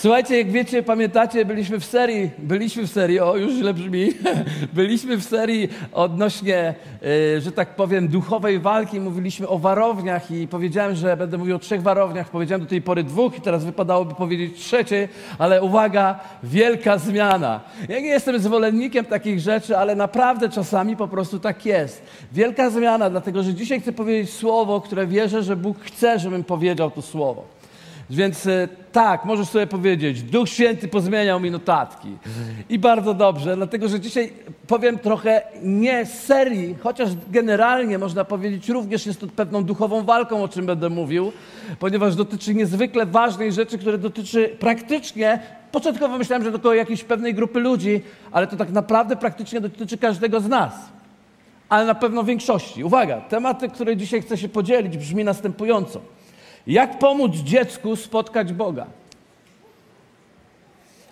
Słuchajcie, jak wiecie, pamiętacie, byliśmy w serii, byliśmy w serii, o już źle brzmi, byliśmy w serii odnośnie, y, że tak powiem, duchowej walki, mówiliśmy o warowniach i powiedziałem, że będę mówił o trzech warowniach, powiedziałem do tej pory dwóch i teraz wypadałoby powiedzieć trzeciej, ale uwaga, wielka zmiana. Ja nie jestem zwolennikiem takich rzeczy, ale naprawdę czasami po prostu tak jest. Wielka zmiana, dlatego że dzisiaj chcę powiedzieć słowo, które wierzę, że Bóg chce, żebym powiedział to słowo. Więc e, tak, możesz sobie powiedzieć, Duch Święty pozmieniał mi notatki. I bardzo dobrze, dlatego że dzisiaj powiem trochę nie serii, chociaż generalnie można powiedzieć również jest to pewną duchową walką, o czym będę mówił, ponieważ dotyczy niezwykle ważnej rzeczy, które dotyczy praktycznie Początkowo myślałem, że tylko jakiejś pewnej grupy ludzi, ale to tak naprawdę praktycznie dotyczy każdego z nas. Ale na pewno większości. Uwaga, tematy, które dzisiaj chcę się podzielić, brzmi następująco. Jak pomóc dziecku spotkać Boga?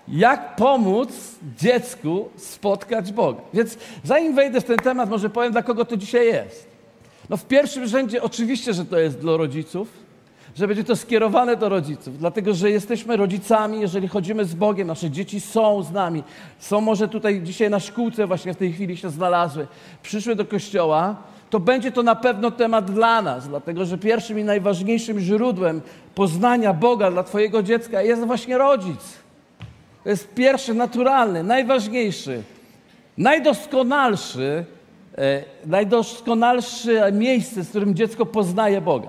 Jak pomóc dziecku spotkać Boga? Więc zanim wejdę w ten temat, może powiem, dla kogo to dzisiaj jest. No w pierwszym rzędzie oczywiście, że to jest dla rodziców, że będzie to skierowane do rodziców, dlatego że jesteśmy rodzicami, jeżeli chodzimy z Bogiem, nasze dzieci są z nami, są może tutaj dzisiaj na szkółce, właśnie w tej chwili się znalazły, przyszły do kościoła, to będzie to na pewno temat dla nas, dlatego że pierwszym i najważniejszym źródłem poznania Boga dla Twojego dziecka jest właśnie rodzic. To jest pierwszy, naturalny, najważniejszy, najdoskonalszy, e, najdoskonalsze miejsce, z którym dziecko poznaje Boga.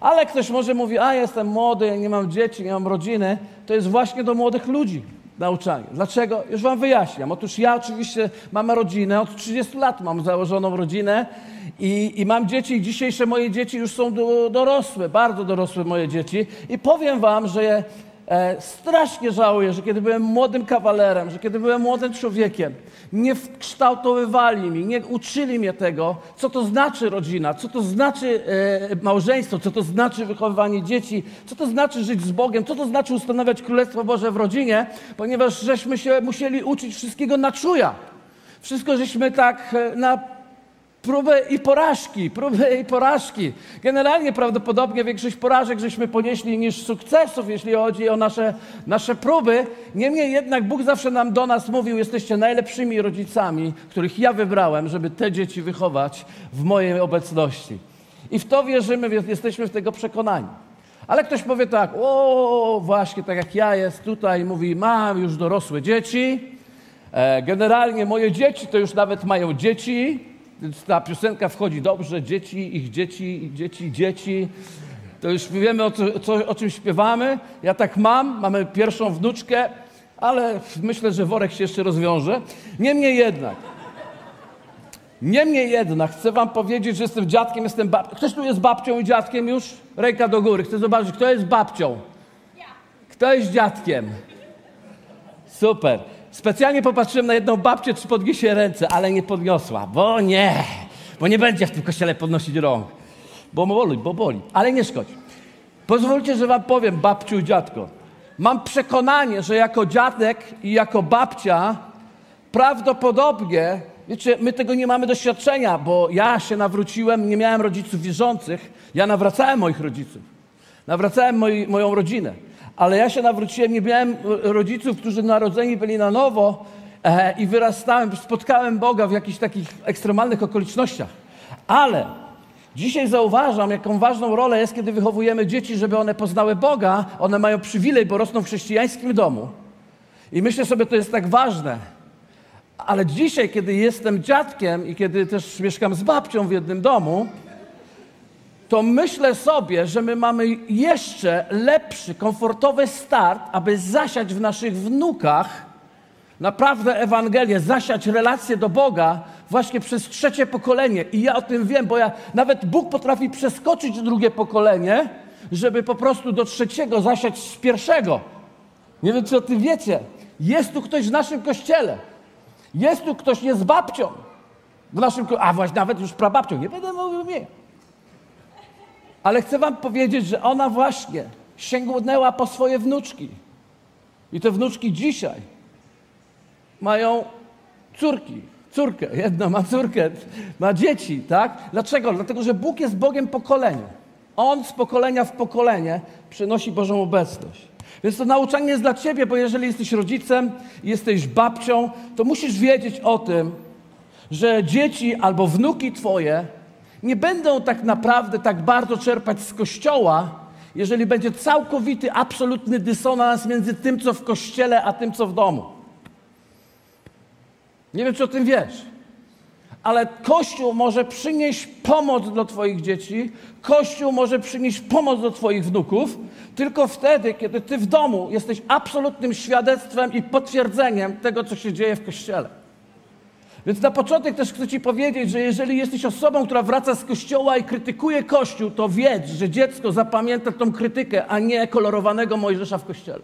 Ale ktoś może mówi, a jestem młody, nie mam dzieci, nie mam rodziny. To jest właśnie do młodych ludzi nauczanie. Dlaczego? Już wam wyjaśniam. Otóż ja oczywiście mam rodzinę, od 30 lat mam założoną rodzinę i, i mam dzieci i dzisiejsze moje dzieci już są do, dorosłe, bardzo dorosłe moje dzieci i powiem wam, że E, strasznie żałuję, że kiedy byłem młodym kawalerem, że kiedy byłem młodym człowiekiem, nie wkształtowywali mi, nie uczyli mnie tego, co to znaczy rodzina, co to znaczy e, małżeństwo, co to znaczy wychowywanie dzieci, co to znaczy żyć z Bogiem, co to znaczy ustanawiać Królestwo Boże w rodzinie, ponieważ żeśmy się musieli uczyć wszystkiego na czuja. Wszystko żeśmy tak e, na próby i porażki, próby i porażki. Generalnie prawdopodobnie większość porażek żeśmy ponieśli niż sukcesów, jeśli chodzi o nasze, nasze próby. Niemniej jednak Bóg zawsze nam do nas mówił, jesteście najlepszymi rodzicami, których ja wybrałem, żeby te dzieci wychować w mojej obecności. I w to wierzymy, jesteśmy w tego przekonani. Ale ktoś powie tak, o właśnie tak jak ja jest tutaj, mówi, mam już dorosłe dzieci, e, generalnie moje dzieci to już nawet mają dzieci, więc ta piosenka wchodzi dobrze, dzieci, ich dzieci, dzieci, dzieci. To już wiemy, o, co, o czym śpiewamy. Ja tak mam, mamy pierwszą wnuczkę, ale myślę, że worek się jeszcze rozwiąże. Niemniej jednak, niemniej jednak chcę wam powiedzieć, że jestem dziadkiem, jestem babcią. Ktoś tu jest babcią i dziadkiem już? Ręka do góry. Chcę zobaczyć, kto jest babcią. Kto jest dziadkiem? Super. Specjalnie popatrzyłem na jedną babcię, czy podniesie ręce, ale nie podniosła, bo nie, bo nie będzie w tym kościele podnosić rąk, bo boli, bo boli, ale nie szkodzi. Pozwólcie, że wam powiem, babciu i dziadko. Mam przekonanie, że jako dziadek i jako babcia prawdopodobnie, wiecie, my tego nie mamy doświadczenia, bo ja się nawróciłem, nie miałem rodziców wierzących, ja nawracałem moich rodziców, nawracałem moi, moją rodzinę ale ja się nawróciłem, nie miałem rodziców, którzy narodzeni byli na nowo e, i wyrastałem, spotkałem Boga w jakichś takich ekstremalnych okolicznościach. Ale dzisiaj zauważam, jaką ważną rolę jest, kiedy wychowujemy dzieci, żeby one poznały Boga. One mają przywilej, bo rosną w chrześcijańskim domu. I myślę sobie, to jest tak ważne. Ale dzisiaj, kiedy jestem dziadkiem i kiedy też mieszkam z babcią w jednym domu, to myślę sobie, że my mamy jeszcze lepszy, komfortowy start, aby zasiać w naszych wnukach naprawdę Ewangelię, zasiać relację do Boga właśnie przez trzecie pokolenie. I ja o tym wiem, bo ja nawet Bóg potrafi przeskoczyć drugie pokolenie, żeby po prostu do trzeciego zasiać z pierwszego. Nie wiem, czy o tym wiecie. Jest tu ktoś w naszym kościele. Jest tu ktoś, jest babcią. W naszym, a właśnie nawet już prababcią. Nie będę mówił mnie. Ale chcę wam powiedzieć, że ona właśnie sięgnęła po swoje wnuczki. I te wnuczki dzisiaj mają córki, córkę, jedna ma córkę, ma dzieci, tak? Dlaczego? Dlatego, że Bóg jest Bogiem pokolenia. On z pokolenia w pokolenie przynosi Bożą obecność. Więc to nauczanie jest dla ciebie, bo jeżeli jesteś rodzicem, jesteś babcią, to musisz wiedzieć o tym, że dzieci albo wnuki twoje nie będą tak naprawdę tak bardzo czerpać z kościoła, jeżeli będzie całkowity, absolutny dysonans między tym, co w kościele, a tym, co w domu. Nie wiem, czy o tym wiesz, ale Kościół może przynieść pomoc dla Twoich dzieci, Kościół może przynieść pomoc do Twoich wnuków, tylko wtedy, kiedy Ty w domu jesteś absolutnym świadectwem i potwierdzeniem tego, co się dzieje w Kościele. Więc na początek też chcę Ci powiedzieć, że jeżeli jesteś osobą, która wraca z kościoła i krytykuje kościół, to wiedz, że dziecko zapamięta tą krytykę, a nie kolorowanego Mojżesza w kościele.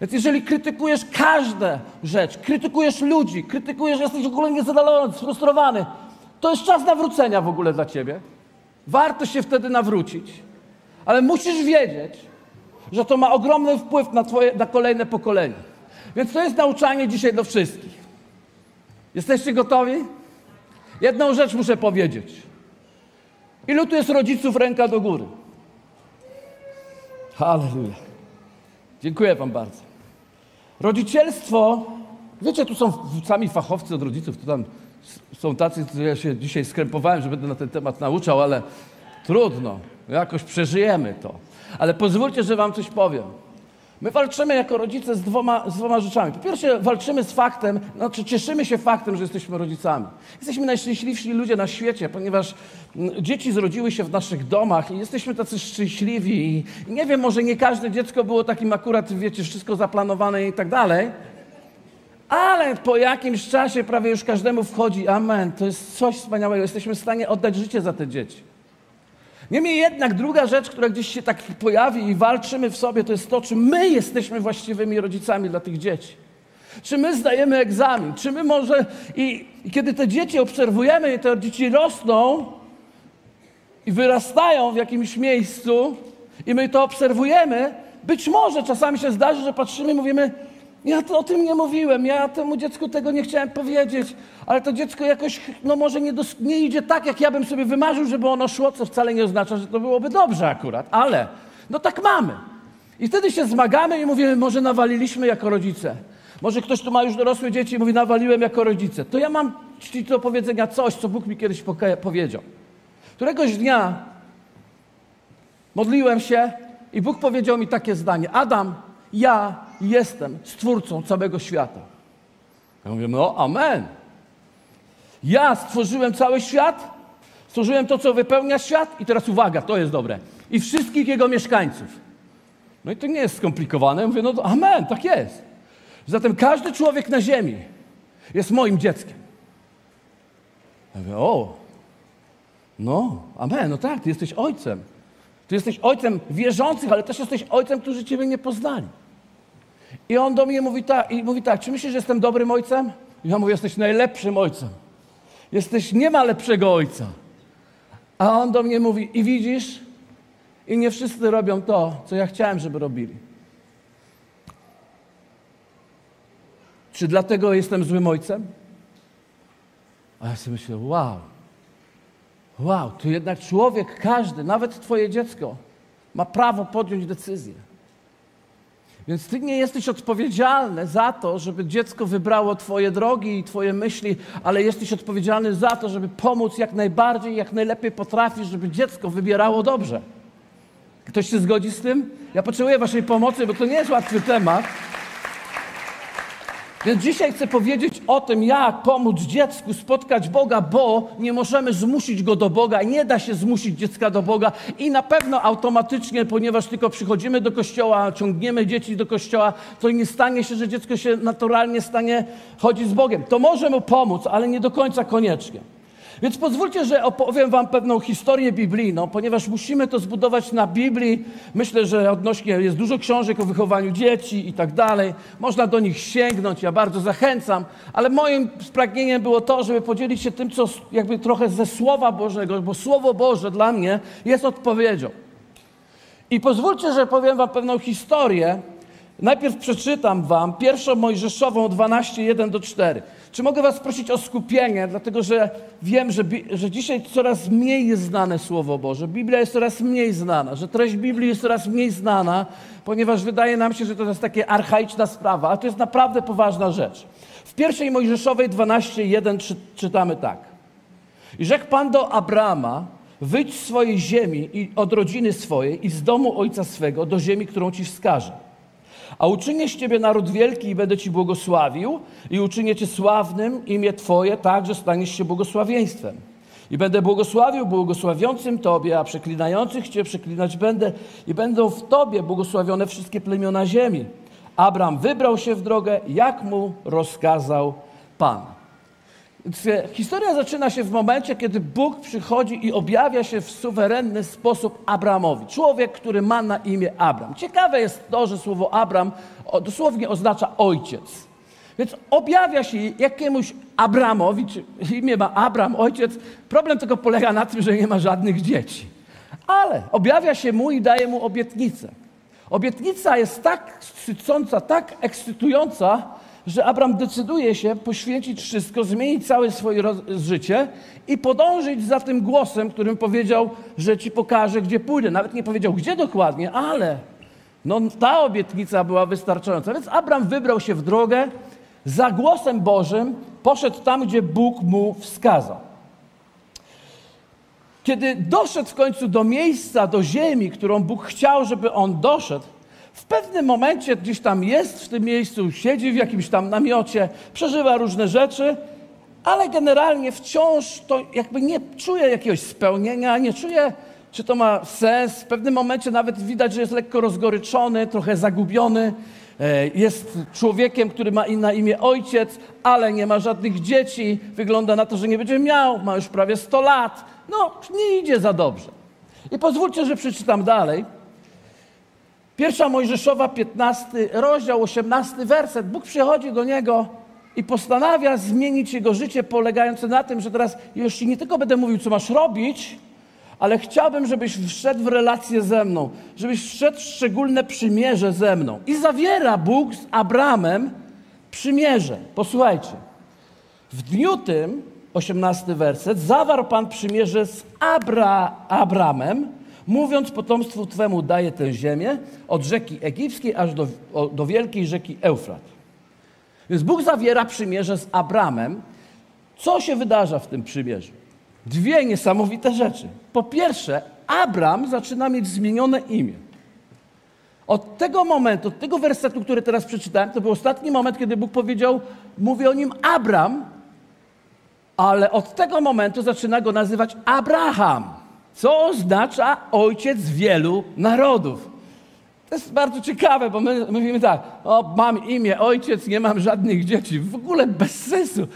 Więc jeżeli krytykujesz każdą rzecz, krytykujesz ludzi, krytykujesz, jesteś w ogóle niezadowolony, sfrustrowany, to jest czas nawrócenia w ogóle dla Ciebie. Warto się wtedy nawrócić, ale musisz wiedzieć, że to ma ogromny wpływ na, twoje, na kolejne pokolenie. Więc to jest nauczanie dzisiaj do wszystkich. Jesteście gotowi? Jedną rzecz muszę powiedzieć. Ilu tu jest rodziców ręka do góry? Halleluja. Dziękuję Wam bardzo. Rodzicielstwo, wiecie, tu są sami fachowcy od rodziców, tu tam są tacy, którzy ja się dzisiaj skrępowałem, że będę na ten temat nauczał, ale trudno, jakoś przeżyjemy to. Ale pozwólcie, że Wam coś powiem. My walczymy jako rodzice z dwoma, z dwoma rzeczami. Po pierwsze, walczymy z faktem, znaczy cieszymy się faktem, że jesteśmy rodzicami. Jesteśmy najszczęśliwsi ludzie na świecie, ponieważ mm, dzieci zrodziły się w naszych domach i jesteśmy tacy szczęśliwi. I nie wiem, może nie każde dziecko było takim akurat, wiecie, wszystko zaplanowane i tak dalej. Ale po jakimś czasie prawie już każdemu wchodzi, amen, to jest coś wspaniałego. Jesteśmy w stanie oddać życie za te dzieci. Niemniej jednak druga rzecz, która gdzieś się tak pojawi i walczymy w sobie, to jest to, czy my jesteśmy właściwymi rodzicami dla tych dzieci. Czy my zdajemy egzamin? Czy my może... I, i kiedy te dzieci obserwujemy i te dzieci rosną i wyrastają w jakimś miejscu i my to obserwujemy, być może czasami się zdarzy, że patrzymy i mówimy, ja to o tym nie mówiłem, ja temu dziecku tego nie chciałem powiedzieć, ale to dziecko jakoś, no może nie, dos- nie idzie tak, jak ja bym sobie wymarzył, żeby ono szło, co wcale nie oznacza, że to byłoby dobrze akurat, ale no tak mamy. I wtedy się zmagamy i mówimy, może nawaliliśmy jako rodzice. Może ktoś tu ma już dorosłe dzieci i mówi, nawaliłem jako rodzice. To ja mam ci do powiedzenia coś, co Bóg mi kiedyś powiedział. Któregoś dnia modliłem się i Bóg powiedział mi takie zdanie. Adam, ja jestem stwórcą całego świata. Ja mówię, no amen. Ja stworzyłem cały świat, stworzyłem to, co wypełnia świat i teraz uwaga, to jest dobre. I wszystkich jego mieszkańców. No i to nie jest skomplikowane. Ja mówię, no amen, tak jest. Zatem każdy człowiek na ziemi jest moim dzieckiem. Ja mówię, o, no, amen, no tak, ty jesteś ojcem. Ty jesteś ojcem wierzących, ale też jesteś ojcem, którzy Ciebie nie poznali. I on do mnie mówi tak, i mówi tak, czy myślisz, że jestem dobrym ojcem? I ja mówię, jesteś najlepszym ojcem. Jesteś, nie ma lepszego ojca. A on do mnie mówi, i widzisz, i nie wszyscy robią to, co ja chciałem, żeby robili. Czy dlatego jestem złym ojcem? A ja sobie myślę, wow, wow, to jednak człowiek, każdy, nawet twoje dziecko, ma prawo podjąć decyzję. Więc ty nie jesteś odpowiedzialny za to, żeby dziecko wybrało twoje drogi i twoje myśli, ale jesteś odpowiedzialny za to, żeby pomóc jak najbardziej, jak najlepiej potrafisz, żeby dziecko wybierało dobrze. Ktoś się zgodzi z tym? Ja potrzebuję waszej pomocy, bo to nie jest łatwy temat. Więc dzisiaj chcę powiedzieć o tym, jak pomóc dziecku spotkać Boga, bo nie możemy zmusić go do Boga, nie da się zmusić dziecka do Boga i na pewno automatycznie, ponieważ tylko przychodzimy do kościoła, ciągniemy dzieci do kościoła, to nie stanie się, że dziecko się naturalnie stanie chodzić z Bogiem. To może mu pomóc, ale nie do końca koniecznie. Więc pozwólcie, że opowiem Wam pewną historię biblijną, ponieważ musimy to zbudować na Biblii. Myślę, że odnośnie jest dużo książek o wychowaniu dzieci i tak dalej. Można do nich sięgnąć, ja bardzo zachęcam, ale moim spragnieniem było to, żeby podzielić się tym, co jakby trochę ze Słowa Bożego, bo Słowo Boże dla mnie jest odpowiedzią. I pozwólcie, że powiem Wam pewną historię Najpierw przeczytam wam pierwszą Mojżeszową 12, 1 do 4. Czy mogę was prosić o skupienie, dlatego że wiem, że, że dzisiaj coraz mniej jest znane Słowo Boże. Biblia jest coraz mniej znana, że treść Biblii jest coraz mniej znana, ponieważ wydaje nam się, że to jest taka archaiczna sprawa, a to jest naprawdę poważna rzecz. W pierwszej Mojżeszowej 12, 1 czy, czytamy tak. I rzekł Pan do Abrama, wyjdź z swojej ziemi i od rodziny swojej i z domu ojca swego do ziemi, którą ci wskażę. A uczynię z ciebie naród wielki i będę ci błogosławił i uczynię cię sławnym imię twoje tak, że staniesz się błogosławieństwem. I będę błogosławił błogosławiącym Tobie, a przeklinających Cię przeklinać będę. I będą w Tobie błogosławione wszystkie plemiona ziemi. Abram wybrał się w drogę, jak mu rozkazał Pan. Historia zaczyna się w momencie, kiedy Bóg przychodzi i objawia się w suwerenny sposób Abramowi. Człowiek, który ma na imię Abram. Ciekawe jest to, że słowo Abram dosłownie oznacza ojciec. Więc objawia się jakiemuś Abramowi, czy imię ma Abram, ojciec. Problem tylko polega na tym, że nie ma żadnych dzieci. Ale objawia się mu i daje mu obietnicę. Obietnica jest tak sycąca, tak ekscytująca, że Abram decyduje się poświęcić wszystko, zmienić całe swoje życie i podążyć za tym głosem, którym powiedział, że ci pokażę, gdzie pójdę. Nawet nie powiedział, gdzie dokładnie, ale no, ta obietnica była wystarczająca. Więc Abram wybrał się w drogę, za głosem Bożym poszedł tam, gdzie Bóg mu wskazał. Kiedy doszedł w końcu do miejsca, do ziemi, którą Bóg chciał, żeby on doszedł, w pewnym momencie gdzieś tam jest w tym miejscu, siedzi w jakimś tam namiocie, przeżywa różne rzeczy, ale generalnie wciąż to jakby nie czuje jakiegoś spełnienia, nie czuje, czy to ma sens. W pewnym momencie nawet widać, że jest lekko rozgoryczony, trochę zagubiony. E, jest człowiekiem, który ma na imię ojciec, ale nie ma żadnych dzieci. Wygląda na to, że nie będzie miał, ma już prawie 100 lat. No, nie idzie za dobrze. I pozwólcie, że przeczytam dalej. Pierwsza Mojżeszowa, 15 rozdział, 18 werset. Bóg przychodzi do niego i postanawia zmienić jego życie, polegające na tym, że teraz już nie tylko będę mówił, co masz robić, ale chciałbym, żebyś wszedł w relację ze mną, żebyś wszedł w szczególne przymierze ze mną. I zawiera Bóg z Abramem przymierze. Posłuchajcie. W dniu tym, 18 werset, zawarł Pan przymierze z Abra, Abramem, mówiąc potomstwu Twemu daję tę ziemię od rzeki egipskiej aż do, do wielkiej rzeki Eufrat. Więc Bóg zawiera przymierze z Abramem. Co się wydarza w tym przymierzu? Dwie niesamowite rzeczy. Po pierwsze, Abram zaczyna mieć zmienione imię. Od tego momentu, od tego wersetu, który teraz przeczytałem, to był ostatni moment, kiedy Bóg powiedział, mówi o nim Abram, ale od tego momentu zaczyna go nazywać Abraham, co oznacza ojciec wielu narodów. To jest bardzo ciekawe, bo my mówimy tak, o mam imię, ojciec, nie mam żadnych dzieci. W ogóle bez sensu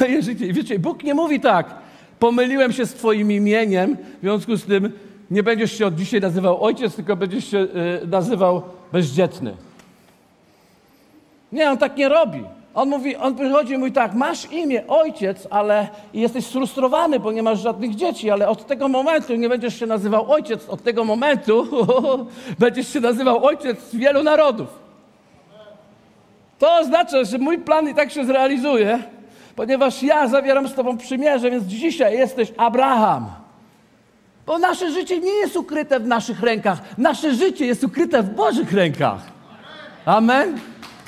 moje życie. I wiecie, Bóg nie mówi tak, pomyliłem się z Twoim imieniem, w związku z tym nie będziesz się od dzisiaj nazywał ojciec, tylko będziesz się y, nazywał bezdzietny. Nie, on tak nie robi. On mówi, on przychodzi i mówi tak, masz imię ojciec, ale jesteś sfrustrowany, bo nie masz żadnych dzieci, ale od tego momentu nie będziesz się nazywał ojciec, od tego momentu będziesz się nazywał ojciec wielu narodów. To oznacza, że mój plan i tak się zrealizuje, ponieważ ja zawieram z Tobą przymierze, więc dzisiaj jesteś Abraham. Bo nasze życie nie jest ukryte w naszych rękach. Nasze życie jest ukryte w Bożych rękach. Amen?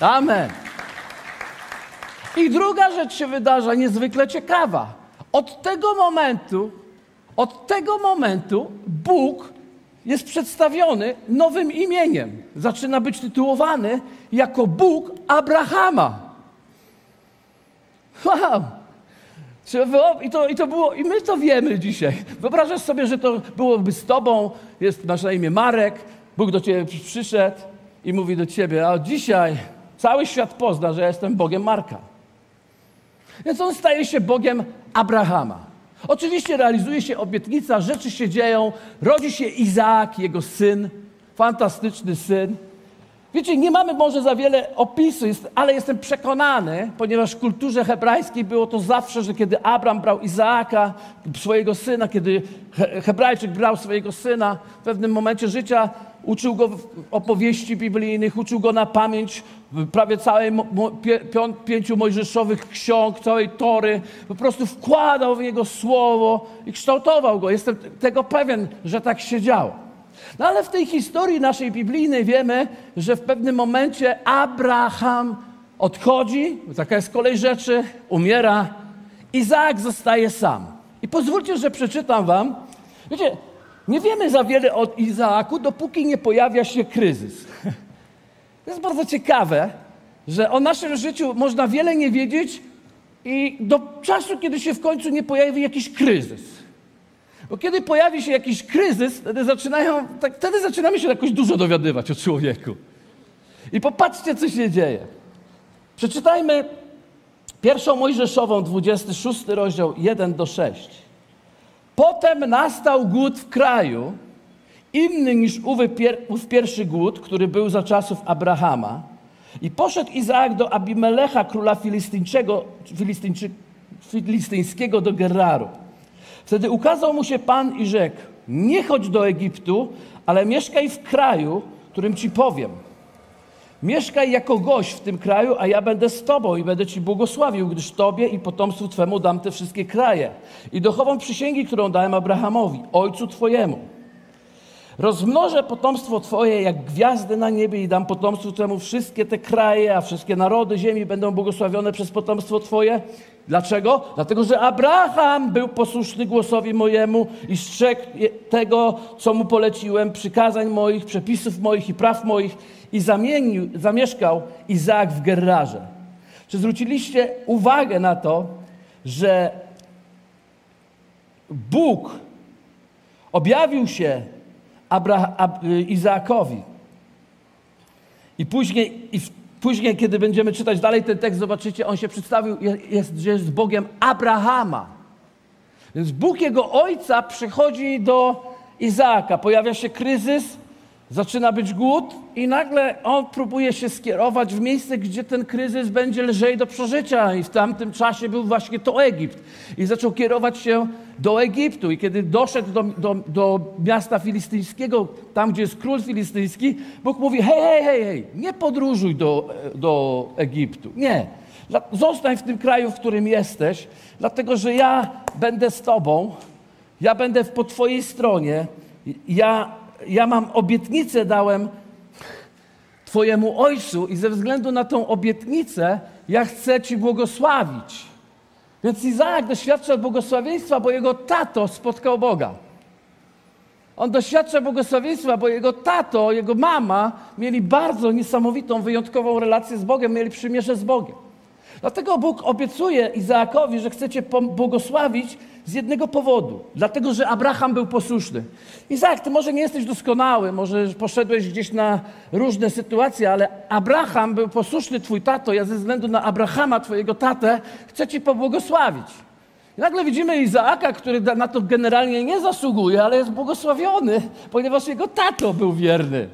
Amen. I druga rzecz się wydarza niezwykle ciekawa. Od tego momentu, od tego momentu Bóg jest przedstawiony nowym imieniem. Zaczyna być tytułowany jako Bóg Abrahama. Wow! I to, I to było, i my to wiemy dzisiaj. Wyobrażasz sobie, że to byłoby z tobą, jest masz na imię Marek, Bóg do ciebie przyszedł i mówi do ciebie, a dzisiaj cały świat pozna, że ja jestem Bogiem Marka. Więc on staje się Bogiem Abrahama. Oczywiście realizuje się obietnica, rzeczy się dzieją, rodzi się Izaak, jego syn, fantastyczny syn. Wiecie, nie mamy może za wiele opisu, ale jestem przekonany, ponieważ w kulturze hebrajskiej było to zawsze, że kiedy Abram brał Izaaka, swojego syna, kiedy Hebrajczyk brał swojego syna, w pewnym momencie życia uczył go opowieści biblijnych, uczył go na pamięć prawie całej pięciu mojżeszowych ksiąg, całej Tory. Po prostu wkładał w niego słowo i kształtował go. Jestem tego pewien, że tak się działo. No ale w tej historii naszej biblijnej wiemy, że w pewnym momencie Abraham odchodzi, taka jest kolej rzeczy, umiera, Izaak zostaje sam. I pozwólcie, że przeczytam wam. Wiecie, nie wiemy za wiele o Izaaku, dopóki nie pojawia się kryzys. To jest bardzo ciekawe, że o naszym życiu można wiele nie wiedzieć i do czasu, kiedy się w końcu nie pojawi jakiś kryzys. Bo kiedy pojawi się jakiś kryzys, wtedy, zaczynają, tak, wtedy zaczynamy się jakoś dużo dowiadywać o człowieku. I popatrzcie, co się dzieje. Przeczytajmy pierwszą Mojżeszową, 26 rozdział, 1 do 6. Potem nastał głód w kraju, inny niż ów, pier, ów pierwszy głód, który był za czasów Abrahama. I poszedł Izaak do Abimelecha, króla filistyńskiego, filistyńskiego do Geraru. Wtedy ukazał mu się Pan i rzekł, nie chodź do Egiptu, ale mieszkaj w kraju, którym ci powiem. Mieszkaj jako gość w tym kraju, a ja będę z tobą i będę ci błogosławił, gdyż tobie i potomstwu twemu dam te wszystkie kraje. I dochowam przysięgi, którą dałem Abrahamowi, ojcu twojemu. Rozmnożę potomstwo Twoje jak gwiazdy na niebie i dam potomstwu Twemu wszystkie te kraje, a wszystkie narody ziemi będą błogosławione przez potomstwo Twoje. Dlaczego? Dlatego, że Abraham był posłuszny głosowi mojemu i strzegł tego, co mu poleciłem, przykazań moich, przepisów moich i praw moich i zamienił, zamieszkał Izaak w Gerrarze. Czy zwróciliście uwagę na to, że Bóg objawił się Abra, Ab, Izaakowi. I później, i w, później, kiedy będziemy czytać dalej ten tekst, zobaczycie, on się przedstawił, jest, że jest Bogiem Abrahama. Więc Bóg jego ojca przychodzi do Izaaka. Pojawia się kryzys, Zaczyna być głód i nagle on próbuje się skierować w miejsce, gdzie ten kryzys będzie lżej do przeżycia. I w tamtym czasie był właśnie to Egipt. I zaczął kierować się do Egiptu. I kiedy doszedł do, do, do miasta filistyńskiego, tam gdzie jest król filistyński, Bóg mówi: hej, hej, hej, hej, nie podróżuj do, do Egiptu. Nie. Zostań w tym kraju, w którym jesteś, dlatego że ja będę z tobą, ja będę po twojej stronie, ja ja mam obietnicę dałem Twojemu ojcu i ze względu na tą obietnicę ja chcę Ci błogosławić. Więc Izaak doświadcza błogosławieństwa, bo jego tato spotkał Boga. On doświadcza błogosławieństwa, bo jego tato, jego mama mieli bardzo niesamowitą, wyjątkową relację z Bogiem, mieli przymierze z Bogiem. Dlatego Bóg obiecuje Izaakowi, że chcecie błogosławić z jednego powodu. Dlatego, że Abraham był posłuszny. Izaak, ty może nie jesteś doskonały, może poszedłeś gdzieś na różne sytuacje, ale Abraham był posłuszny, twój tato. Ja ze względu na Abrahama, twojego tatę, chcę ci pobłogosławić. I nagle widzimy Izaaka, który na to generalnie nie zasługuje, ale jest błogosławiony, ponieważ jego tato był wierny.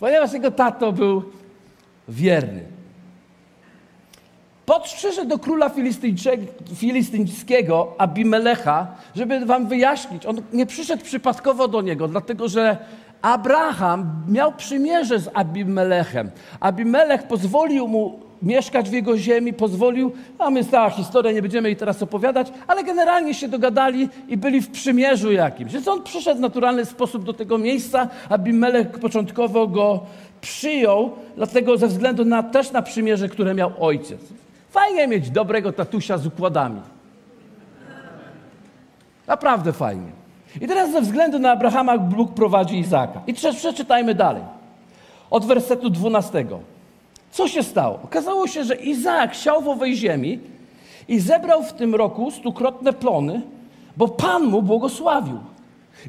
Ponieważ jego tato był wierny. Podszedł do króla filistyńskiego Abimelecha, żeby wam wyjaśnić. On nie przyszedł przypadkowo do niego, dlatego że Abraham miał przymierze z Abimelechem. Abimelech pozwolił mu mieszkać w jego ziemi, pozwolił, a my cała historia, nie będziemy jej teraz opowiadać, ale generalnie się dogadali i byli w przymierzu jakimś. Więc on przyszedł w naturalny sposób do tego miejsca, Abimelech początkowo go przyjął, dlatego ze względu na, też na przymierze, które miał ojciec. Fajnie mieć dobrego tatusia z układami. Naprawdę fajnie. I teraz ze względu na Abrahama Bóg prowadzi Izaka. I przeczytajmy dalej. Od wersetu 12. Co się stało? Okazało się, że Izaak siał w owej ziemi i zebrał w tym roku stukrotne plony, bo Pan mu błogosławił.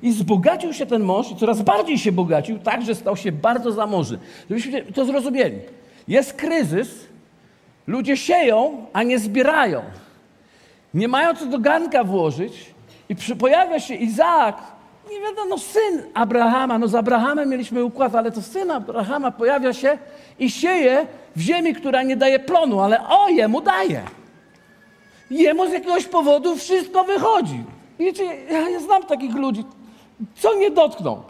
I zbogacił się ten mąż i coraz bardziej się bogacił, tak, że stał się bardzo zamożny. Żebyśmy to zrozumieli. Jest kryzys, Ludzie sieją, a nie zbierają. Nie mają co do garnka włożyć i pojawia się Izaak nie wiadomo, syn Abrahama, no z Abrahamem mieliśmy układ, ale to syn Abrahama pojawia się i sieje w ziemi, która nie daje plonu, ale o, jemu daje. Jemu z jakiegoś powodu wszystko wychodzi. Wiecie, ja, ja znam takich ludzi, co nie dotkną,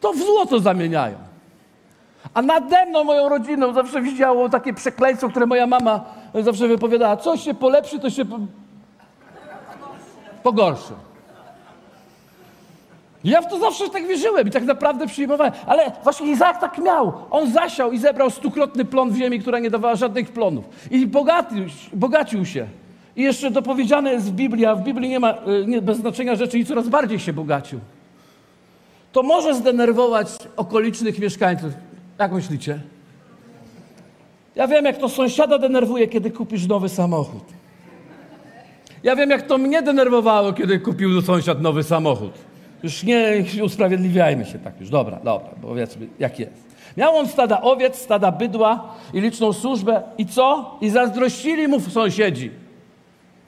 to w złoto zamieniają. A nade mną, moją rodziną zawsze widziało takie przekleństwo, które moja mama zawsze wypowiadała. Co się polepszy, to się pogorszy. Ja w to zawsze tak wierzyłem i tak naprawdę przyjmowałem. Ale właśnie Izaak tak miał. On zasiał i zebrał stukrotny plon w ziemi, która nie dawała żadnych plonów. I bogacił, bogacił się. I jeszcze dopowiedziane jest w Biblii, a w Biblii nie ma y, nie, bez znaczenia rzeczy i coraz bardziej się bogacił. To może zdenerwować okolicznych mieszkańców. Jak myślicie? Ja wiem, jak to sąsiada denerwuje, kiedy kupisz nowy samochód. Ja wiem, jak to mnie denerwowało, kiedy kupił sąsiad nowy samochód. Już nie usprawiedliwiajmy się tak już. Dobra, dobra, powiedzmy, jak jest. Miał on stada owiec, stada bydła i liczną służbę. I co? I zazdrościli mu sąsiedzi,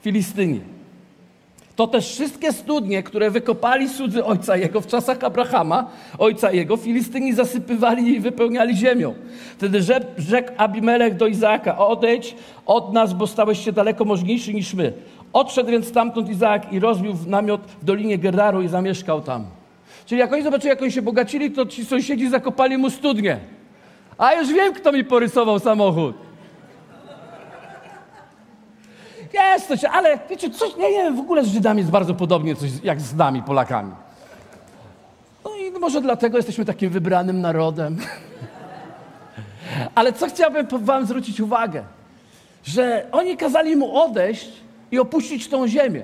Filistyni. To też wszystkie studnie, które wykopali cudzy ojca jego w czasach Abrahama, ojca jego, Filistyni zasypywali i wypełniali ziemią. Wtedy rzekł Abimelech do Izaaka, odejdź od nas, bo stałeś się daleko możniejszy niż my. Odszedł więc stamtąd Izaak i rozbił namiot w dolinie Geraru i zamieszkał tam. Czyli jak oni zobaczyli, jak oni się bogacili, to ci sąsiedzi zakopali mu studnie. A już wiem, kto mi porysował samochód. Jest coś, ale wiecie, coś, nie wiem, w ogóle z Żydami jest bardzo podobnie coś jak z nami, Polakami. No i może dlatego jesteśmy takim wybranym narodem. ale co chciałbym wam zwrócić uwagę? Że oni kazali mu odejść i opuścić tą ziemię.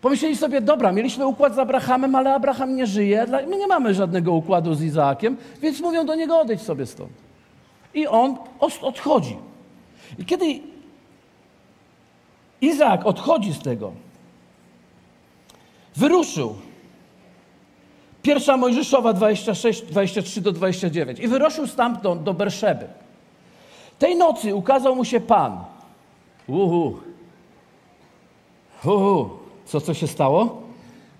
Pomyśleli sobie, dobra, mieliśmy układ z Abrahamem, ale Abraham nie żyje, my nie mamy żadnego układu z Izaakiem, więc mówią do niego, odejdź sobie stąd. I on odchodzi. I kiedy Izaak odchodzi z tego. Wyruszył. Pierwsza Mojżeszowa 26, 23 do 29. I wyruszył stamtąd do Berszeby. Tej nocy ukazał mu się Pan. Uhu. Uhu. Co, co się stało?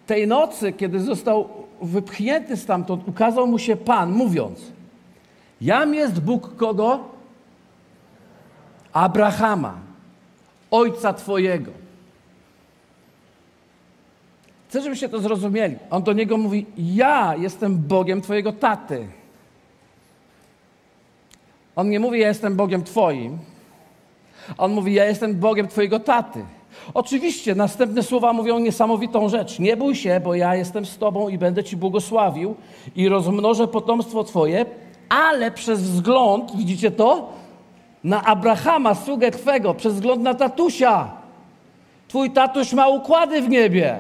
Tej nocy, kiedy został wypchnięty stamtąd, ukazał mu się Pan, mówiąc: Jam jest Bóg kogo? Abrahama, Ojca Twojego. Chcę, żebyście to zrozumieli. On do niego mówi: Ja jestem Bogiem Twojego taty. On nie mówi: Ja jestem Bogiem Twoim. On mówi: Ja jestem Bogiem Twojego taty. Oczywiście następne słowa mówią niesamowitą rzecz. Nie bój się, bo ja jestem z Tobą i będę Ci błogosławił i rozmnożę potomstwo Twoje, ale przez wzgląd, widzicie to? Na Abrahama, sługę Twego, przez wzgląd na tatusia. Twój tatuś ma układy w niebie.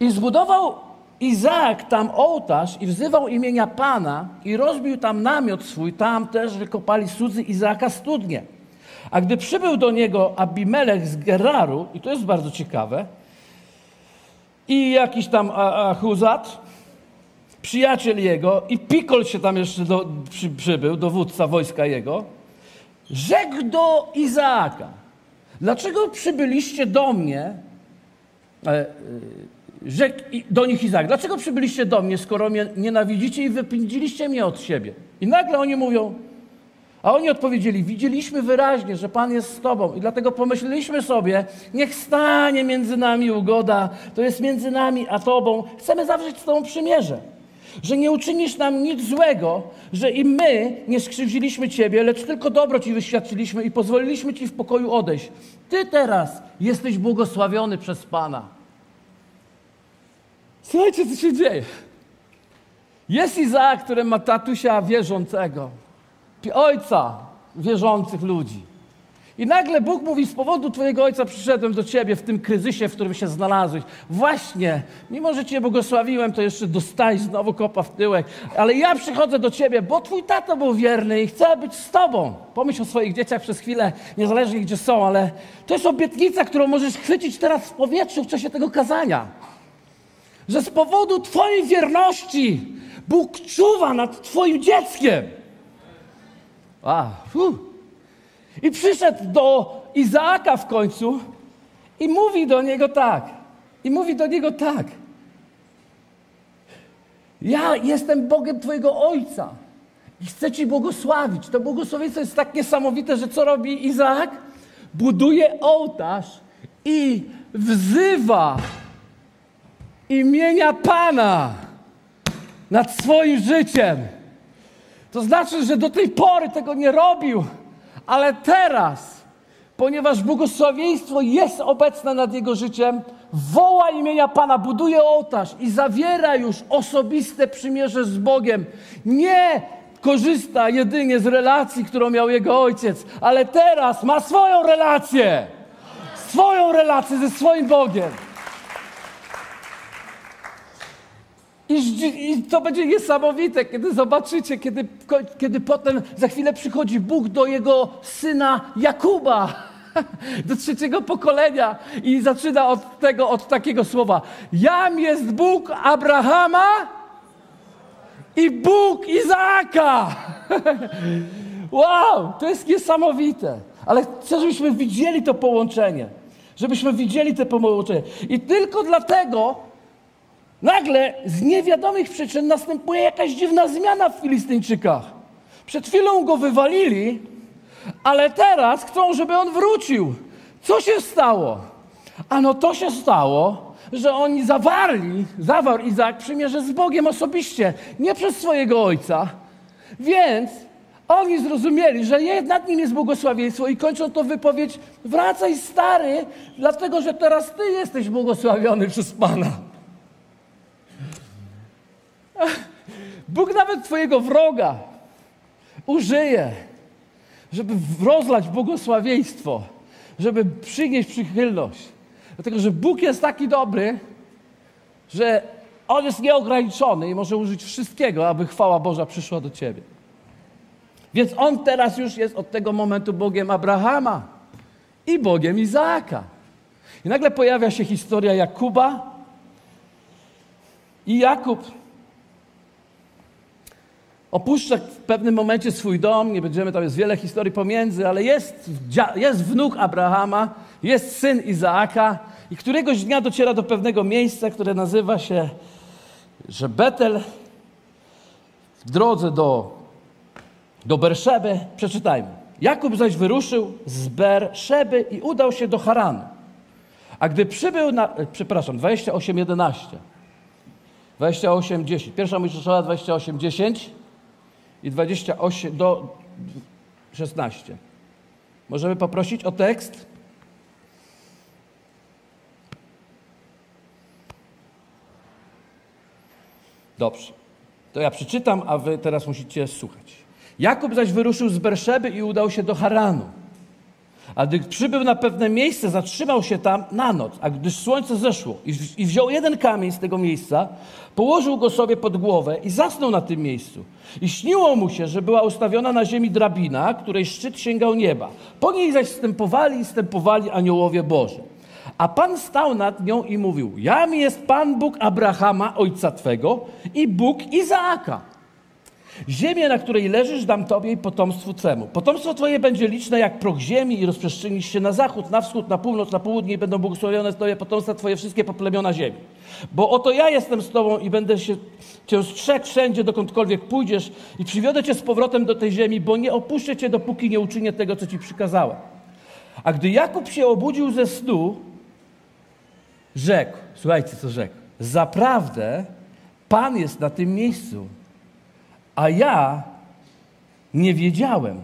I zbudował Izaak tam ołtarz i wzywał imienia Pana i rozbił tam namiot swój. Tam też wykopali cudzy Izaaka studnie. A gdy przybył do niego Abimelech z Geraru, i to jest bardzo ciekawe, i jakiś tam Ahuzat, przyjaciel jego, i Pikol się tam jeszcze do, przy, przybył, dowódca wojska jego, rzekł do Izaaka, dlaczego przybyliście do mnie, e, e, rzekł do nich Izaak, dlaczego przybyliście do mnie, skoro mnie nienawidzicie i wypędziliście mnie od siebie? I nagle oni mówią, a oni odpowiedzieli, widzieliśmy wyraźnie, że Pan jest z Tobą i dlatego pomyśleliśmy sobie, niech stanie między nami ugoda, to jest między nami a Tobą, chcemy zawrzeć z Tobą przymierze że nie uczynisz nam nic złego, że i my nie skrzywdziliśmy Ciebie, lecz tylko dobro Ci wyświadczyliśmy i pozwoliliśmy Ci w pokoju odejść. Ty teraz jesteś błogosławiony przez Pana. Słuchajcie, co się dzieje. Jest Izaak, który ma tatusia wierzącego, ojca wierzących ludzi. I nagle Bóg mówi, z powodu Twojego Ojca przyszedłem do Ciebie w tym kryzysie, w którym się znalazłeś. Właśnie, mimo że Cię błogosławiłem, to jeszcze dostałeś znowu kopa w tyłek. Ale ja przychodzę do Ciebie, bo Twój tato był wierny i chcę być z Tobą. Pomyśl o swoich dzieciach przez chwilę, niezależnie gdzie są, ale to jest obietnica, którą możesz chwycić teraz w powietrzu w czasie tego kazania. Że z powodu Twojej wierności Bóg czuwa nad Twoim dzieckiem. A, fuh. I przyszedł do Izaaka w końcu i mówi do niego tak: I mówi do niego tak. Ja jestem Bogiem Twojego Ojca i chcę Ci błogosławić. To błogosławieństwo jest tak niesamowite, że co robi Izaak? Buduje ołtarz i wzywa imienia Pana nad swoim życiem. To znaczy, że do tej pory tego nie robił, ale teraz, ponieważ błogosławieństwo jest obecne nad jego życiem, woła imienia Pana, buduje ołtarz i zawiera już osobiste przymierze z Bogiem. Nie korzysta jedynie z relacji, którą miał jego ojciec, ale teraz ma swoją relację. Swoją relację ze swoim Bogiem. I, I, to będzie niesamowite, kiedy zobaczycie, kiedy, kiedy potem za chwilę przychodzi Bóg do jego syna Jakuba, do trzeciego pokolenia i zaczyna od tego, od takiego słowa. Jam jest Bóg Abrahama i Bóg Izaaka. wow, to jest niesamowite. Ale chcę, żebyśmy widzieli to połączenie. Żebyśmy widzieli te połączenie. I tylko dlatego Nagle z niewiadomych przyczyn następuje jakaś dziwna zmiana w Filistyńczykach. Przed chwilą go wywalili, ale teraz chcą, żeby on wrócił. Co się stało? Ano to się stało, że oni zawarli, zawarł Izaak przymierze z Bogiem osobiście, nie przez swojego ojca. Więc oni zrozumieli, że nad nim jest błogosławieństwo i kończą to wypowiedź: wracaj stary, dlatego że teraz ty jesteś błogosławiony przez Pana. Bóg nawet Twojego wroga użyje, żeby rozlać błogosławieństwo, żeby przynieść przychylność. Dlatego, że Bóg jest taki dobry, że On jest nieograniczony i może użyć wszystkiego, aby chwała Boża przyszła do Ciebie. Więc On teraz już jest od tego momentu Bogiem Abrahama i Bogiem Izaaka. I nagle pojawia się historia Jakuba i Jakub Opuszcza w pewnym momencie swój dom, nie będziemy, tam jest wiele historii pomiędzy, ale jest, jest wnuk Abrahama, jest syn Izaaka i któregoś dnia dociera do pewnego miejsca, które nazywa się, że Betel w drodze do, do Berszeby. Przeczytajmy. Jakub zaś wyruszył z Berszeby i udał się do Haranu. A gdy przybył na, przepraszam, 28.11, 28.10, pierwsza Mojżeszowa 28.10, i 28 do 16. Możemy poprosić o tekst? Dobrze. To ja przeczytam, a wy teraz musicie słuchać. Jakub zaś wyruszył z Berszeby i udał się do Haranu. A gdy przybył na pewne miejsce, zatrzymał się tam na noc, a gdyż słońce zeszło i, wziął jeden kamień z tego miejsca, położył go sobie pod głowę i zasnął na tym miejscu. I śniło mu się, że była ustawiona na ziemi drabina, której szczyt sięgał nieba. Po niej zaś stępowali i stępowali aniołowie Boże. A Pan stał nad nią i mówił, jam jest Pan Bóg Abrahama, ojca Twego i Bóg Izaaka. Ziemię, na której leżysz, dam Tobie i potomstwu Twemu. Potomstwo Twoje będzie liczne jak prog ziemi i rozprzestrzenisz się na zachód, na wschód, na północ, na południe i będą błogosławione Twoje potomstwa Twoje wszystkie poplemiona ziemi. Bo oto ja jestem z Tobą i będę się Cię strzegł wszędzie, dokądkolwiek pójdziesz i przywiodę Cię z powrotem do tej ziemi, bo nie opuszczę Cię, dopóki nie uczynię tego, co Ci przykazałem. A gdy Jakub się obudził ze snu, rzekł, słuchajcie, co rzekł, zaprawdę Pan jest na tym miejscu a ja nie wiedziałem.